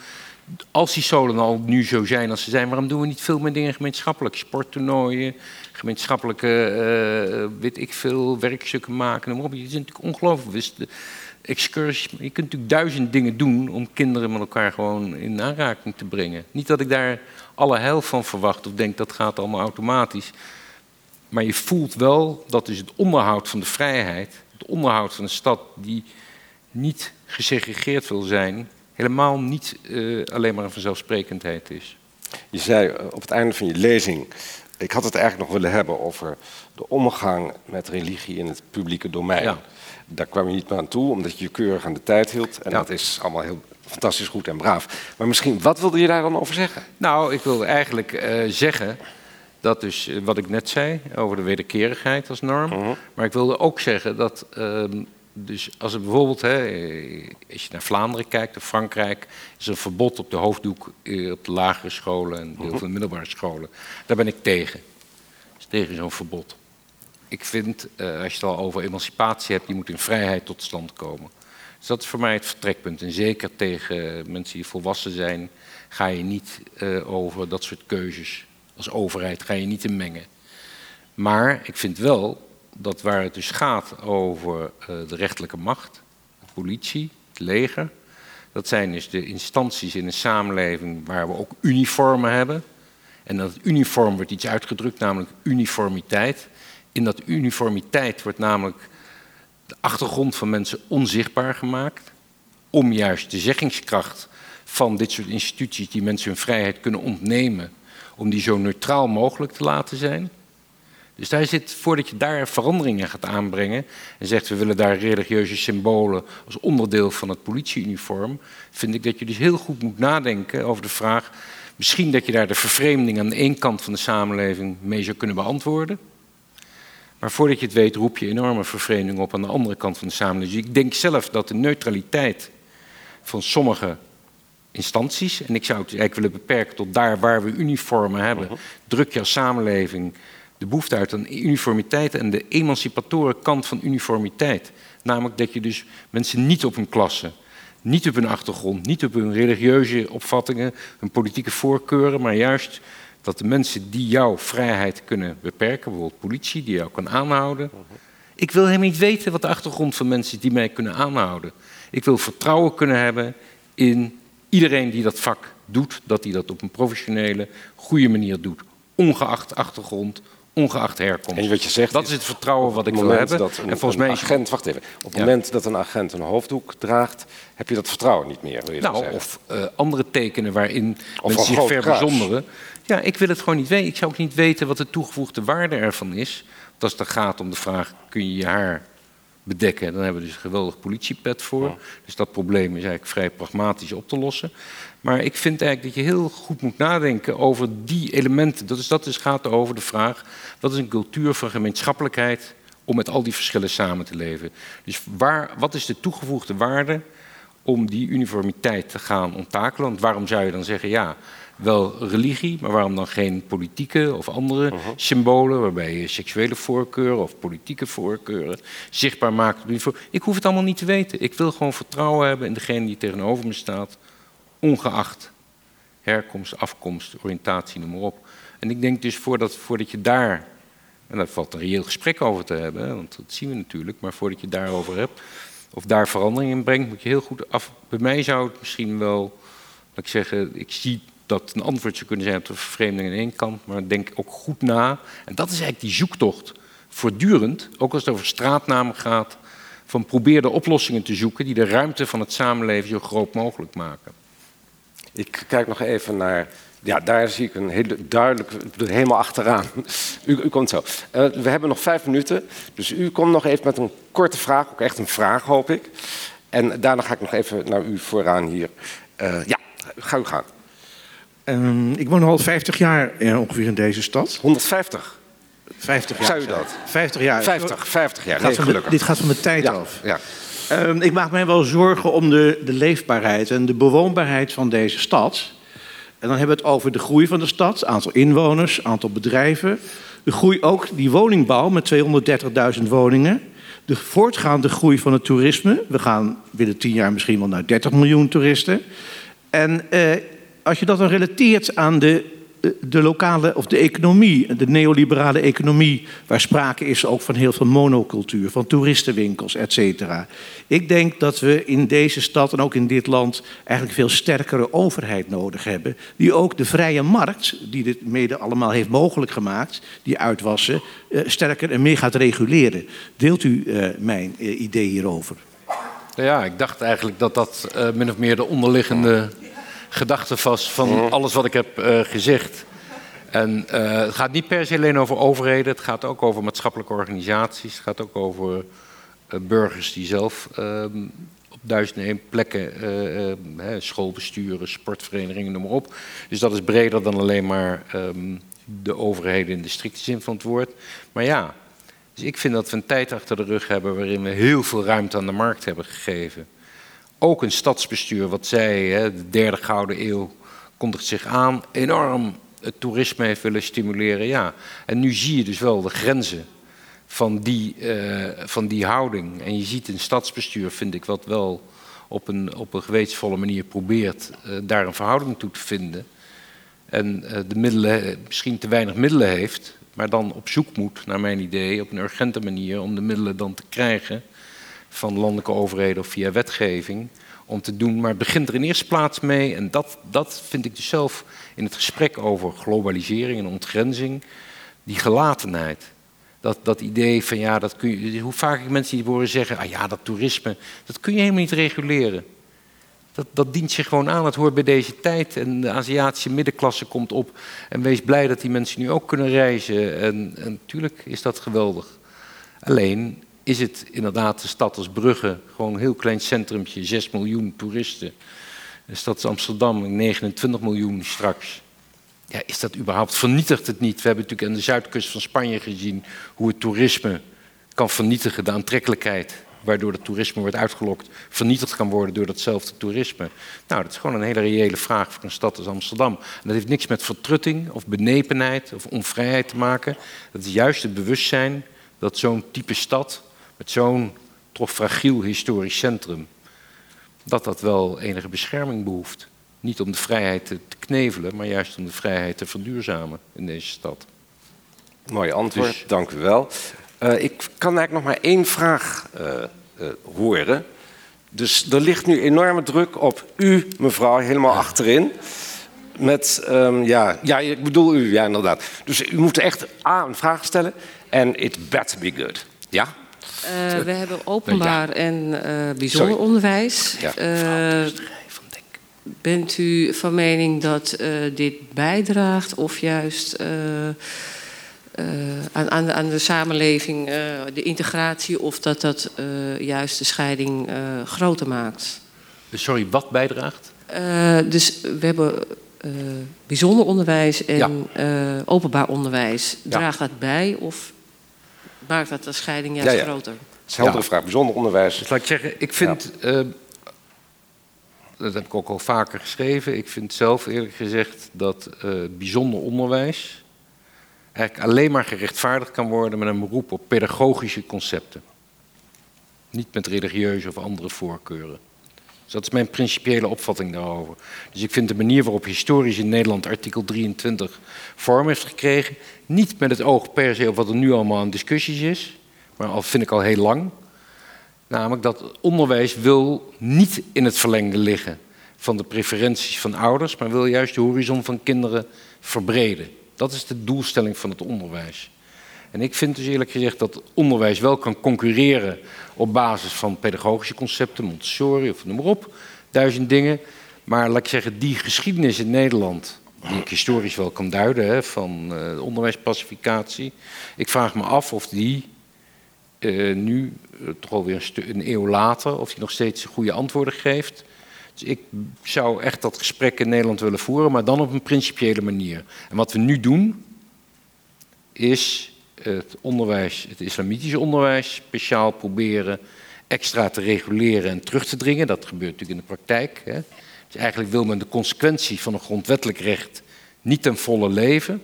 als die scholen al nu zo zijn als ze zijn, waarom doen we niet veel meer dingen gemeenschappelijk? Sporttoernooien, gemeenschappelijke, uh, weet ik veel, werkstukken maken. Het is natuurlijk ongelooflijk. Excursies. Je kunt natuurlijk duizend dingen doen om kinderen met elkaar gewoon in aanraking te brengen. Niet dat ik daar alle heil van verwacht of denk dat gaat allemaal automatisch. Maar je voelt wel dat dus het onderhoud van de vrijheid, het onderhoud van een stad die niet gesegregeerd wil zijn, helemaal niet uh, alleen maar een vanzelfsprekendheid is. Je zei eh, op het einde van je lezing, ik had het eigenlijk nog willen hebben over de omgang met religie in het publieke domein. Ja. Daar kwam je niet meer aan toe, omdat je je keurig aan de tijd hield. En ja. dat is allemaal heel fantastisch goed en braaf. Maar misschien, wat wilde je daar dan over zeggen? Nou, ik wilde eigenlijk uh, zeggen dat dus, uh, wat ik net zei, over de wederkerigheid als norm. Uh -huh. Maar ik wilde ook zeggen dat, uh, dus als er bijvoorbeeld, hè, als je naar Vlaanderen kijkt of Frankrijk, is er een verbod op de hoofddoek eh, op de lagere scholen en deel van de middelbare scholen. Daar ben ik tegen. Dus tegen zo'n verbod. Ik vind, uh, als je het al over emancipatie hebt, die moet in vrijheid tot stand komen. Dus dat is voor mij het vertrekpunt. En zeker tegen mensen die volwassen zijn, ga je niet uh, over dat soort keuzes als overheid, ga je niet in mengen. Maar ik vind wel dat waar het dus gaat over uh, de rechterlijke macht, de politie, het leger, dat zijn dus de instanties in een samenleving waar we ook uniformen hebben. En dat uniform wordt iets uitgedrukt, namelijk uniformiteit. In dat uniformiteit wordt namelijk de achtergrond van mensen onzichtbaar gemaakt. Om juist de zeggingskracht van dit soort instituties die mensen hun vrijheid kunnen ontnemen, om die zo neutraal mogelijk te laten zijn. Dus daar zit, voordat je daar veranderingen gaat aanbrengen en zegt we willen daar religieuze symbolen als onderdeel van het politieuniform, vind ik dat je dus heel goed moet nadenken over de vraag, misschien dat je daar de vervreemding aan de ene kant van de samenleving mee zou kunnen beantwoorden. Maar voordat je het weet, roep je enorme vervreemding op aan de andere kant van de samenleving. Dus ik denk zelf dat de neutraliteit van sommige instanties, en ik zou het eigenlijk willen beperken tot daar waar we uniformen hebben, druk je als samenleving de behoefte uit aan uniformiteit en de emancipatoren kant van uniformiteit. Namelijk dat je dus mensen niet op hun klasse, niet op hun achtergrond, niet op hun religieuze opvattingen, hun politieke voorkeuren, maar juist dat de mensen die jouw vrijheid kunnen beperken, bijvoorbeeld politie, die jou kan aanhouden. Ik wil helemaal niet weten wat de achtergrond van mensen is die mij kunnen aanhouden. Ik wil vertrouwen kunnen hebben in iedereen die dat vak doet, dat hij dat op een professionele, goede manier doet. Ongeacht achtergrond, ongeacht herkomst. En wat je zegt, dat is het vertrouwen wat ik wil hebben. Dat een, en volgens mij agent, wacht even. Op het ja. moment dat een agent een hoofddoek draagt, heb je dat vertrouwen niet meer. Wil je nou, zeggen. of uh, andere tekenen waarin of mensen zich verbijzonderen. Ja, ik wil het gewoon niet weten. Ik zou ook niet weten wat de toegevoegde waarde ervan is. Want als het gaat om de vraag: kun je je haar bedekken? Dan hebben we dus een geweldig politiepet voor. Ja. Dus dat probleem is eigenlijk vrij pragmatisch op te lossen. Maar ik vind eigenlijk dat je heel goed moet nadenken over die elementen. Dat, is, dat dus gaat over de vraag: wat is een cultuur van gemeenschappelijkheid om met al die verschillen samen te leven? Dus waar, wat is de toegevoegde waarde om die uniformiteit te gaan onttakelen? Want waarom zou je dan zeggen: ja, wel religie, maar waarom dan geen politieke of andere uh -huh. symbolen, waarbij je seksuele voorkeuren of politieke voorkeuren zichtbaar maakt? Ik hoef het allemaal niet te weten. Ik wil gewoon vertrouwen hebben in degene die tegenover me staat ongeacht herkomst, afkomst, oriëntatie, noem maar op. En ik denk dus voordat, voordat je daar, en daar valt een reëel gesprek over te hebben, want dat zien we natuurlijk, maar voordat je daarover hebt, of daar verandering in brengt, moet je heel goed af. Bij mij zou het misschien wel, laat ik zeggen, ik zie dat een antwoord zou kunnen zijn op de vervreemding aan één kant, maar denk ook goed na. En dat is eigenlijk die zoektocht. Voortdurend, ook als het over straatnamen gaat, van probeer de oplossingen te zoeken die de ruimte van het samenleven zo groot mogelijk maken. Ik kijk nog even naar. Ja, daar zie ik een hele duidelijke. Helemaal achteraan. U, u komt zo. Uh, we hebben nog vijf minuten. Dus u komt nog even met een korte vraag. Ook echt een vraag, hoop ik. En daarna ga ik nog even naar u vooraan hier. Uh, ja, ga u gaan. Um, ik woon al 50 jaar uh, ongeveer in deze stad. 150? 50 jaar. Zou u dat? 50 jaar. 50, 50 jaar. Nee, nee, de, dit gaat van de tijd ja, af. Ja. Um, ik maak mij wel zorgen om de, de leefbaarheid en de bewoonbaarheid van deze stad. En dan hebben we het over de groei van de stad, aantal inwoners, aantal bedrijven. De groei ook, die woningbouw met 230.000 woningen. De voortgaande groei van het toerisme. We gaan binnen 10 jaar misschien wel naar 30 miljoen toeristen. En eh, als je dat dan relateert aan de de lokale of de economie, de neoliberale economie, waar sprake is ook van heel veel monocultuur, van toeristenwinkels, et cetera. Ik denk dat we in deze stad en ook in dit land eigenlijk veel sterkere overheid nodig hebben, die ook de vrije markt, die dit mede allemaal heeft mogelijk gemaakt, die uitwassen, eh, sterker en meer gaat reguleren. Deelt u uh, mijn idee hierover? Ja, ik dacht eigenlijk dat dat min of meer de onderliggende gedachte vast van alles wat ik heb uh, gezegd. En uh, het gaat niet per se alleen over overheden, het gaat ook over maatschappelijke organisaties, het gaat ook over uh, burgers die zelf op duizenden één plekken, schoolbesturen, sportverenigingen, noem maar op. Dus dat is breder dan alleen maar um, de overheden in de strikte zin van het woord. Maar ja, dus ik vind dat we een tijd achter de rug hebben waarin we heel veel ruimte aan de markt hebben gegeven ook een stadsbestuur, wat zei, hè, de derde gouden eeuw kondigt zich aan, enorm het toerisme heeft willen stimuleren. Ja. En nu zie je dus wel de grenzen van die, uh, van die houding. En je ziet een stadsbestuur, vind ik, wat wel op een, op een gewetensvolle manier probeert uh, daar een verhouding toe te vinden. En uh, de middelen, misschien te weinig middelen heeft, maar dan op zoek moet, naar mijn idee, op een urgente manier om de middelen dan te krijgen van landelijke overheden of via wetgeving om te doen. Maar het begint er in eerste plaats mee, en dat, dat vind ik dus zelf in het gesprek over globalisering en ontgrenzing, die gelatenheid. Dat, dat idee van ja, dat kun je, hoe vaak ik mensen die horen zeggen, ah ja, dat toerisme, dat kun je helemaal niet reguleren. Dat, dat dient zich gewoon aan, het hoort bij deze tijd. En de Aziatische middenklasse komt op. En wees blij dat die mensen nu ook kunnen reizen. En, en natuurlijk is dat geweldig. Alleen, is het inderdaad de stad als Brugge, gewoon een heel klein centrumtje, 6 miljoen toeristen. De stad als Amsterdam, 29 miljoen straks. Ja, is dat überhaupt, vernietigt het niet? We hebben natuurlijk aan de zuidkust van Spanje gezien hoe het toerisme kan vernietigen, de aantrekkelijkheid waardoor het toerisme wordt uitgelokt, vernietigd kan worden door datzelfde toerisme. Nou, dat is gewoon een hele reële vraag voor een stad als Amsterdam. En dat heeft niks met vertrutting of benepenheid of onvrijheid te maken. Dat is juist het bewustzijn dat zo'n type stad met zo'n toch fragiel historisch centrum, dat dat wel enige bescherming behoeft. Niet om de vrijheid te, knevelen, maar juist om de vrijheid te verduurzamen in deze stad. Mooi antwoord, dus... dank u wel. Uh, ik kan eigenlijk nog maar één vraag uh, uh, horen. Dus er ligt nu enorme druk op u, mevrouw, helemaal achterin. Met, um, ja, ja, ik bedoel u, ja, inderdaad. Dus u moet echt A, een vraag stellen en it better be good. Ja? Uh, we hebben openbaar ja. en uh, bijzonder Sorry. onderwijs. Ja. Uh, bent u van mening dat dit bijdraagt of juist aan, aan, de, aan, de, samenleving, de integratie, of dat dat juist de scheiding groter maakt? Sorry, wat bijdraagt? dus we hebben bijzonder onderwijs en ja. openbaar onderwijs. Draagt dat bij of maakt dat de scheiding juist ja, ja. groter? Dat is een heldere vraag. Bijzonder onderwijs. Dus laat ik zeggen, ik vind... Uh, dat heb ik ook al vaker geschreven. Ik vind zelf eerlijk gezegd dat uh, bijzonder onderwijs eigenlijk alleen maar gerechtvaardigd kan worden met een beroep op pedagogische concepten. Niet met religieuze of andere voorkeuren. Dus dat is mijn principiële opvatting daarover. Dus ik vind de manier waarop historisch in Nederland artikel 23 vorm heeft gekregen, niet met het oog per se op wat er nu allemaal aan discussies is, maar al vind ik al heel lang. Namelijk dat onderwijs wil niet in het verlengde liggen van de preferenties van ouders, maar wil juist de horizon van kinderen verbreden. Dat is de doelstelling van het onderwijs. En ik vind dus eerlijk gezegd dat onderwijs wel kan concurreren op basis van pedagogische concepten, Montessori of noem maar op, duizend dingen. Maar laat ik zeggen, die geschiedenis in Nederland, die ik historisch wel kan duiden, van uh. Ik vraag me af of die uh, nu, uh, toch alweer een, een eeuw later, of die nog steeds goede antwoorden geeft. Dus ik zou echt dat gesprek in Nederland willen voeren, maar dan op een principiële manier. En wat we nu doen, is het onderwijs, het islamitische onderwijs, speciaal proberen extra te reguleren en terug te dringen. Dat gebeurt natuurlijk in de praktijk. Hè. Dus eigenlijk wil men de consequentie van een grondwettelijk recht niet ten volle leven.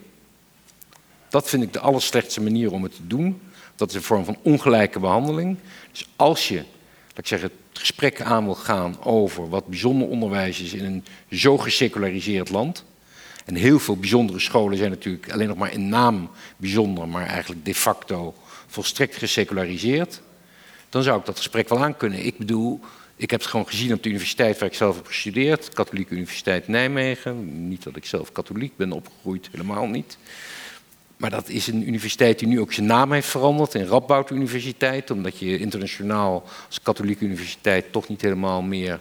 Dat vind ik de allerslechtste manier om het te doen. Dat is een vorm van ongelijke behandeling. Dus als je, laat ik zeggen, het gesprek aan wil gaan over wat bijzonder onderwijs is in een zo geseculariseerd land. En heel veel bijzondere scholen zijn natuurlijk alleen nog maar in naam bijzonder, maar eigenlijk de facto volstrekt geseculariseerd. Dan zou ik dat gesprek wel aan kunnen. Ik bedoel, ik heb het gewoon gezien op de universiteit waar ik zelf heb gestudeerd, Katholieke Universiteit Nijmegen. Niet dat ik zelf katholiek ben opgegroeid, helemaal niet. Maar dat is een universiteit die nu ook zijn naam heeft veranderd in Radboud Universiteit, omdat je internationaal als katholieke universiteit toch niet helemaal meer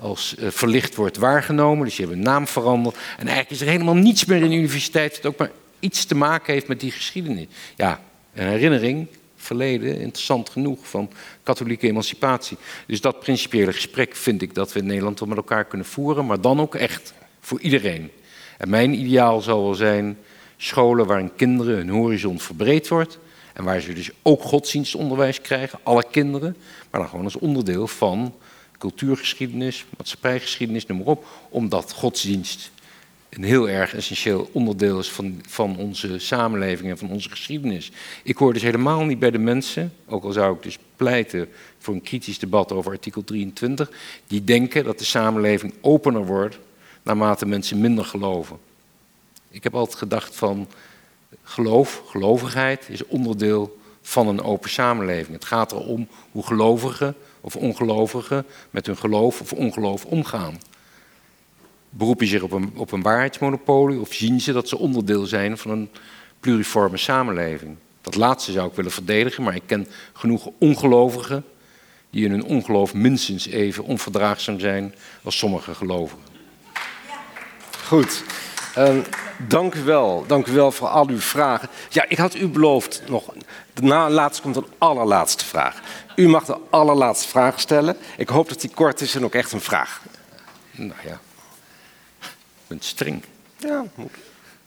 als uh, verlicht wordt waargenomen. Dus je hebt een naam veranderd. En eigenlijk is er helemaal niets meer in de universiteit dat ook maar iets te maken heeft met die geschiedenis. Ja, een herinnering, verleden, interessant genoeg, van katholieke emancipatie. Dus dat principiële gesprek vind ik dat we in Nederland wel met elkaar kunnen voeren, maar dan ook echt voor iedereen. En mijn ideaal zal wel zijn scholen waarin kinderen hun horizon verbreed wordt. En waar ze dus ook godsdienstonderwijs krijgen, alle kinderen. Maar dan gewoon als onderdeel van cultuurgeschiedenis, maatschappijgeschiedenis, noem maar op. Omdat godsdienst een heel erg essentieel onderdeel is van, van onze samenleving en van onze geschiedenis. Ik hoor dus helemaal niet bij de mensen, ook al zou ik dus pleiten voor een kritisch debat over artikel 23, die denken dat de samenleving opener wordt naarmate mensen minder geloven. Ik heb altijd gedacht van geloof, gelovigheid is onderdeel van een open samenleving. Het gaat erom hoe gelovigen of ongelovigen met hun geloof of ongeloof omgaan. Beroep je zich op een, op een waarheidsmonopolie of zien ze dat ze onderdeel zijn van een pluriforme samenleving? Dat laatste zou ik willen verdedigen, maar ik ken genoeg ongelovigen die in hun ongeloof minstens even onverdraagzaam zijn als sommige gelovigen. Goed. Uh, dank u wel. Dank u wel voor al uw vragen. Ja, ik had u beloofd nog. Na laatst komt een allerlaatste vraag. U mag de allerlaatste vraag stellen. Ik hoop dat die kort is en ook echt een vraag. Nou ja. Een string. Ja,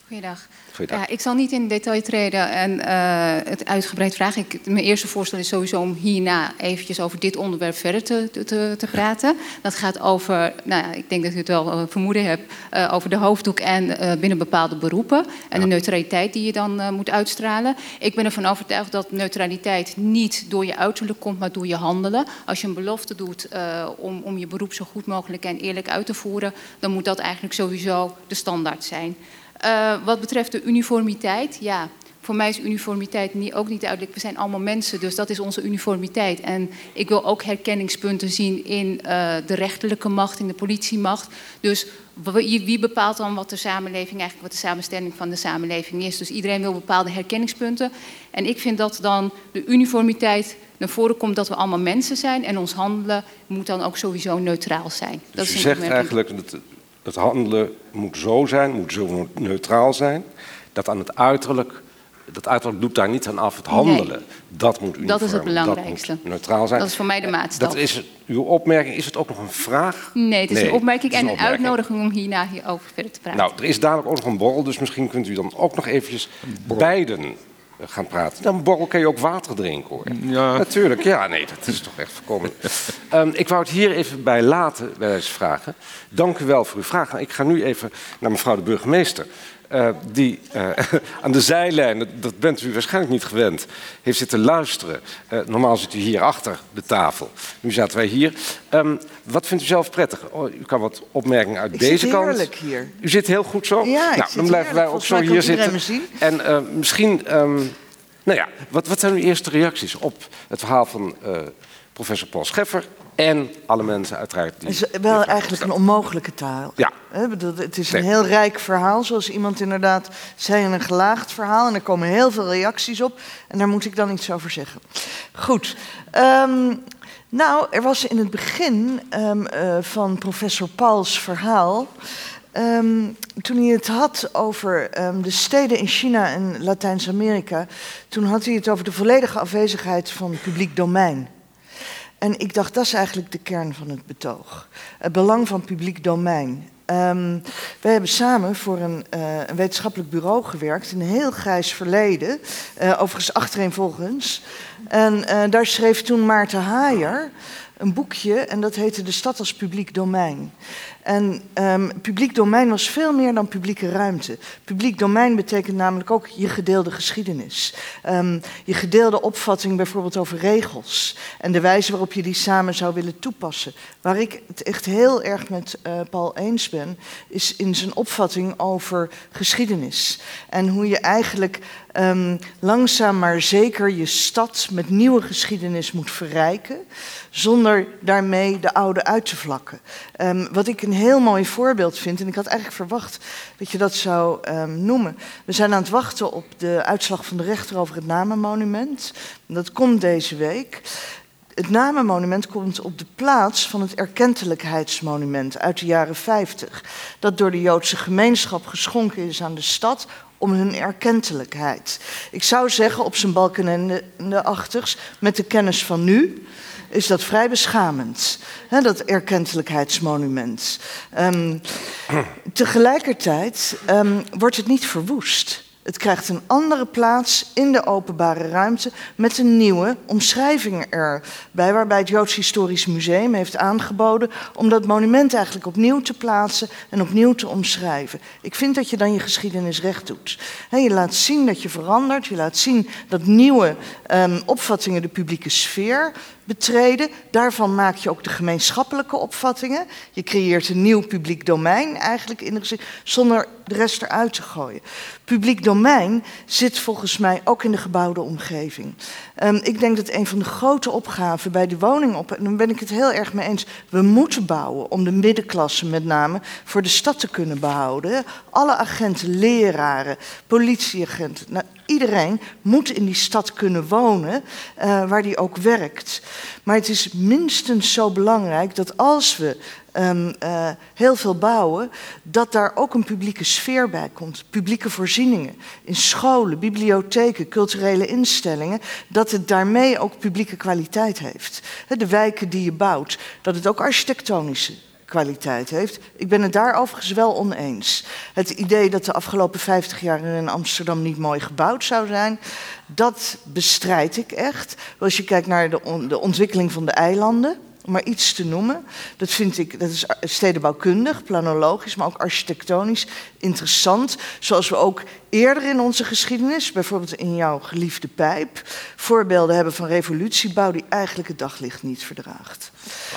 Goeiedag. Ja, ik zal niet in detail treden en uh, het uitgebreid vragen. Ik, mijn eerste voorstel is sowieso om hierna eventjes over dit onderwerp verder te, te, te praten. Dat gaat over, nou ja, ik denk dat u het wel uh, vermoeden hebt, uh, over de hoofddoek en binnen bepaalde beroepen. En de neutraliteit die je dan moet uitstralen. Ik ben ervan overtuigd dat neutraliteit niet door je uiterlijk komt, maar door je handelen. Als je een belofte doet om, om je beroep zo goed mogelijk en eerlijk uit te voeren, dan moet dat eigenlijk sowieso de standaard zijn. Uh, wat betreft de uniformiteit, ja, voor mij is uniformiteit niet, ook niet duidelijk. We zijn allemaal mensen, dus dat is onze uniformiteit. En ik wil ook herkenningspunten zien in uh, de rechterlijke macht, in de politiemacht. Dus wie bepaalt dan wat de samenleving, eigenlijk wat de samenstelling van de samenleving is? Dus iedereen wil bepaalde herkenningspunten. En ik vind dat dan de uniformiteit naar voren komt dat we allemaal mensen zijn. En ons handelen moet dan ook sowieso neutraal zijn. Dus dat je zegt eigenlijk dat het handelen moet zo zijn, moet zo neutraal zijn, dat aan het uiterlijk, dat uiterlijk doet daar niet aan af, het handelen, nee. dat moet uniform, Dat is het belangrijkste. Dat moet neutraal zijn. Dat is voor mij de maatstaf. Dat is uw opmerking, is het ook nog een vraag? Nee, het is nee, een opmerking is een en een opmerking. uitnodiging om hierna hierover verder te praten. Nou, er is dadelijk ook nog een borrel, dus misschien kunt u dan ook nog eventjes beiden gaan praten. Dan borrel kan je ook water drinken hoor. Ja. Natuurlijk, ja, nee, dat is toch echt voorkomen. um, ik wou het hier even bij laten, bij deze vragen. Dank u wel voor uw vragen. Ik ga nu even naar mevrouw de burgemeester. Uh, die uh, aan de zijlijn, dat bent u waarschijnlijk niet gewend, heeft zitten luisteren. Uh, normaal zit u hier achter de tafel. Nu zaten wij hier. Um, wat vindt u zelf prettig? Oh, u kan wat opmerkingen uit ik deze zit kant. heerlijk hier. U zit heel goed zo? Ja, nou, dan blijven wij ook zo hier zitten. En misschien, um, nou ja, wat, wat zijn uw eerste reacties op het verhaal van professor Paul Scheffer? En alle mensen uiteraard. Het is wel eigenlijk een onmogelijke taal. Ja. Het is een heel rijk verhaal, zoals iemand inderdaad zei, een gelaagd verhaal. En er komen heel veel reacties op. En daar moet ik dan iets over zeggen. Goed. Um, nou, er was in het begin um, uh, van professor Pauls verhaal. Um, toen hij het had over um, de steden in China en Latijns-Amerika, toen had hij het over de volledige afwezigheid van publiek domein. En ik dacht, dat is eigenlijk de kern van het betoog. Het belang van publiek domein. Um, wij hebben samen voor een, uh, wetenschappelijk bureau gewerkt een heel grijs verleden, uh, overigens achtereenvolgens. En uh, daar schreef toen Maarten Haaier een boekje en dat heette De Stad als Publiek Domein. En um, publiek domein was veel meer dan publieke ruimte. Publiek domein betekent namelijk ook je gedeelde geschiedenis. Um, je gedeelde opvatting bijvoorbeeld over regels. En de wijze waarop je die samen zou willen toepassen. Waar ik het echt heel erg met uh, Paul eens ben, is in zijn opvatting over geschiedenis. En hoe je eigenlijk um, langzaam maar zeker je stad met nieuwe geschiedenis moet verrijken. Zonder daarmee de oude uit te vlakken. Um, wat ik een heel mooi voorbeeld vind, en ik had eigenlijk verwacht dat je dat zou um, noemen. We zijn aan het wachten op de uitslag van de rechter over het Namenmonument. Dat komt deze week. Het Namenmonument komt op de plaats van het Erkentelijkheidsmonument uit de jaren 50. Dat door de Joodse gemeenschap geschonken is aan de stad om hun erkentelijkheid. Ik zou zeggen op zijn balken en de achters, met de kennis van nu, is dat vrij beschamend. Hè, dat erkentelijkheidsmonument. Um, tegelijkertijd um, wordt het niet verwoest. Het krijgt een andere plaats in de openbare ruimte met een nieuwe omschrijving erbij, waarbij het Joods Historisch Museum heeft aangeboden om dat monument eigenlijk opnieuw te plaatsen en opnieuw te omschrijven. Ik vind dat je dan je geschiedenis recht doet. je laat zien dat je verandert, je laat zien dat nieuwe um, opvattingen de publieke sfeer betreden. Daarvan maak je ook de gemeenschappelijke opvattingen. Je creëert een nieuw publiek domein eigenlijk in de zonder de rest eruit te gooien. Publiek domein zit volgens mij ook in de gebouwde omgeving. Um, ik denk dat een van de grote opgaven bij de woningop, en daar ben ik het heel erg mee eens, we moeten bouwen om de middenklasse met name voor de stad te kunnen behouden. Alle agenten, leraren, politieagenten, nou, iedereen moet in die stad kunnen wonen uh, waar die ook werkt. Maar het is minstens zo belangrijk dat als we um, uh, heel veel bouwen, dat daar ook een publieke sfeer bij komt. Publieke voorzieningen in scholen, bibliotheken, culturele instellingen, dat het daarmee ook publieke kwaliteit heeft. De wijken die je bouwt, dat het ook architectonische kwaliteit heeft. Ik ben het daar overigens wel oneens. Het idee dat de afgelopen 50 jaar in Amsterdam niet mooi gebouwd zou zijn, dat bestrijd ik echt. Als je kijkt naar de, de ontwikkeling van de eilanden, om maar iets te noemen. Dat vind ik, dat is stedenbouwkundig, planologisch, maar ook architectonisch interessant. Zoals we ook eerder in onze geschiedenis, bijvoorbeeld in jouw geliefde pijp, voorbeelden hebben van revolutiebouw die eigenlijk het daglicht niet verdraagt.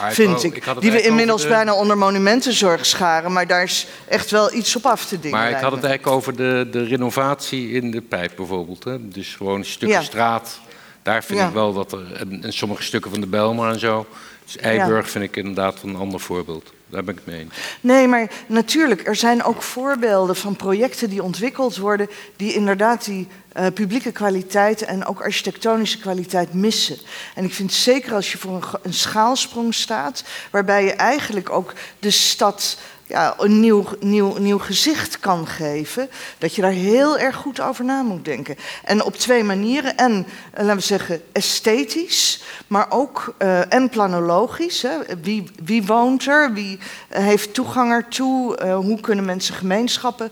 vind ik. ik die we inmiddels bijna onder monumentenzorg scharen, maar daar is echt wel iets op af te dingen. Maar ik had het eigenlijk over de, de renovatie in de pijp bijvoorbeeld. Hè? Dus gewoon stukken ja. straat. Daar vind ja. ik wel dat er, en, en sommige stukken van de Belmar en zo, dus Eiburg ja. vind ik inderdaad een ander voorbeeld. Daar ben ik mee eens. Nee, maar natuurlijk, er zijn ook voorbeelden van projecten die ontwikkeld worden, die inderdaad die uh, publieke kwaliteit en ook architectonische kwaliteit missen. En ik vind zeker als je voor een, een schaalsprong staat, waarbij je eigenlijk ook de stad ja, een nieuw, nieuw, nieuw gezicht kan geven, dat je daar heel erg goed over na moet denken. En op twee manieren. En, eh, laten we zeggen, esthetisch, maar ook uh, en planologisch. Hè. Wie, wie woont er? Wie heeft toegang ertoe? Hoe kunnen mensen gemeenschappen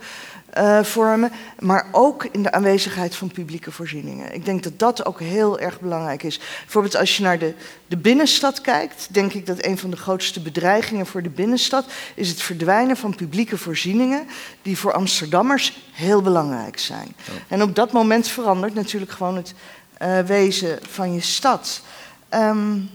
uh, vormen, maar ook in de aanwezigheid van publieke voorzieningen. Ik denk dat dat ook heel erg belangrijk is. Bijvoorbeeld als je naar de, de binnenstad kijkt, denk ik dat een van de grootste bedreigingen voor de binnenstad is het verdwijnen van publieke voorzieningen die voor Amsterdammers heel belangrijk zijn. Ja. En op dat moment verandert natuurlijk gewoon het uh, wezen van je stad. Um,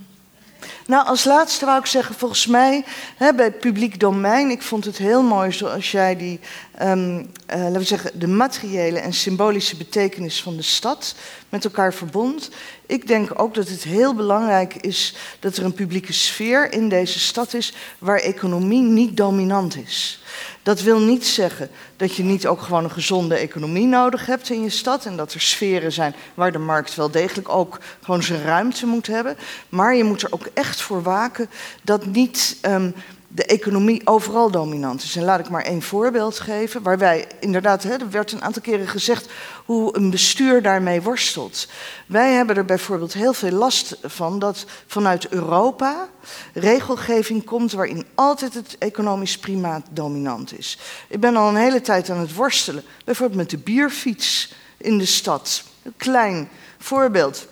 nou, als laatste wou ik zeggen, volgens mij hè, bij het publiek domein, ik vond het heel mooi zoals jij die um, laten we zeggen, de materiële en symbolische betekenis van de stad met elkaar verbond. Ik denk ook dat het heel belangrijk is dat er een publieke sfeer in deze stad is waar economie niet dominant is. Dat wil niet zeggen dat je niet ook gewoon een gezonde economie nodig hebt in je stad. En dat er sferen zijn waar de markt wel degelijk ook gewoon zijn ruimte moet hebben. Maar je moet er ook echt voor waken dat niet um, de economie overal dominant is. En laat ik maar één voorbeeld geven, waar wij inderdaad, hè, er werd een aantal keren gezegd hoe een bestuur daarmee worstelt. Wij hebben er bijvoorbeeld heel veel last van dat vanuit Europa regelgeving komt waarin altijd het economisch primaat dominant is. Ik ben al een hele tijd aan het worstelen, bijvoorbeeld met de bierfiets in de stad. Een klein voorbeeld.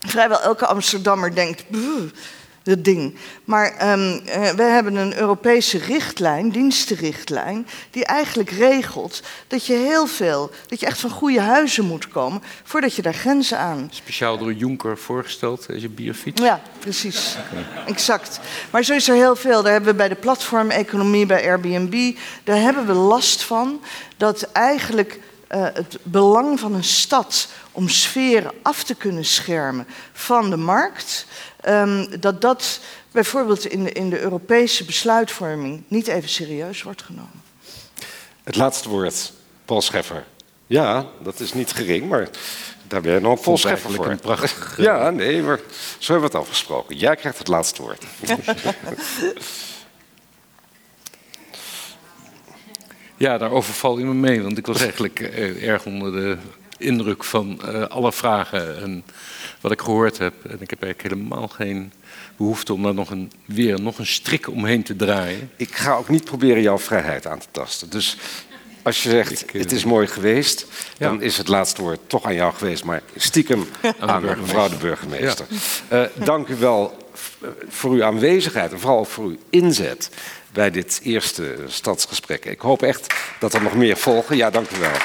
Vrijwel elke Amsterdammer denkt, het ding. Maar um, uh, we hebben een Europese richtlijn, dienstenrichtlijn, die eigenlijk regelt dat je heel veel, dat je echt van goede huizen moet komen voordat je daar grenzen aan. Speciaal door Juncker voorgesteld, deze bierfiets? Ja, precies. Exact. Maar zo is er heel veel. Daar hebben we bij de platformeconomie, bij Airbnb, daar hebben we last van dat eigenlijk uh, het belang van een stad om sferen af te kunnen schermen van de markt, um, dat dat bijvoorbeeld in de, in de Europese besluitvorming niet even serieus wordt genomen. Het laatste woord, Paul Scheffer. Ja, dat is niet gering, maar daar ben je nog Paul Scheffer voor. Een prachtig... ja, nee, maar zo hebben we het afgesproken. Jij krijgt het laatste woord. Ja, daar overval je me mee, want ik was eigenlijk uh, erg onder de indruk van uh, alle vragen en wat ik gehoord heb. En ik heb eigenlijk helemaal geen behoefte om daar nog een, weer nog een strik omheen te draaien. Ik ga ook niet proberen jouw vrijheid aan te tasten. Dus als je zegt, ik, uh, het is mooi geweest, ja. dan is het laatste woord toch aan jou geweest, maar stiekem aan, aan mevrouw de burgemeester. Ja. Uh, dank u wel voor uw aanwezigheid en vooral voor uw inzet bij dit eerste stadsgesprek. Ik hoop echt dat er nog meer volgen. Ja, dank u wel.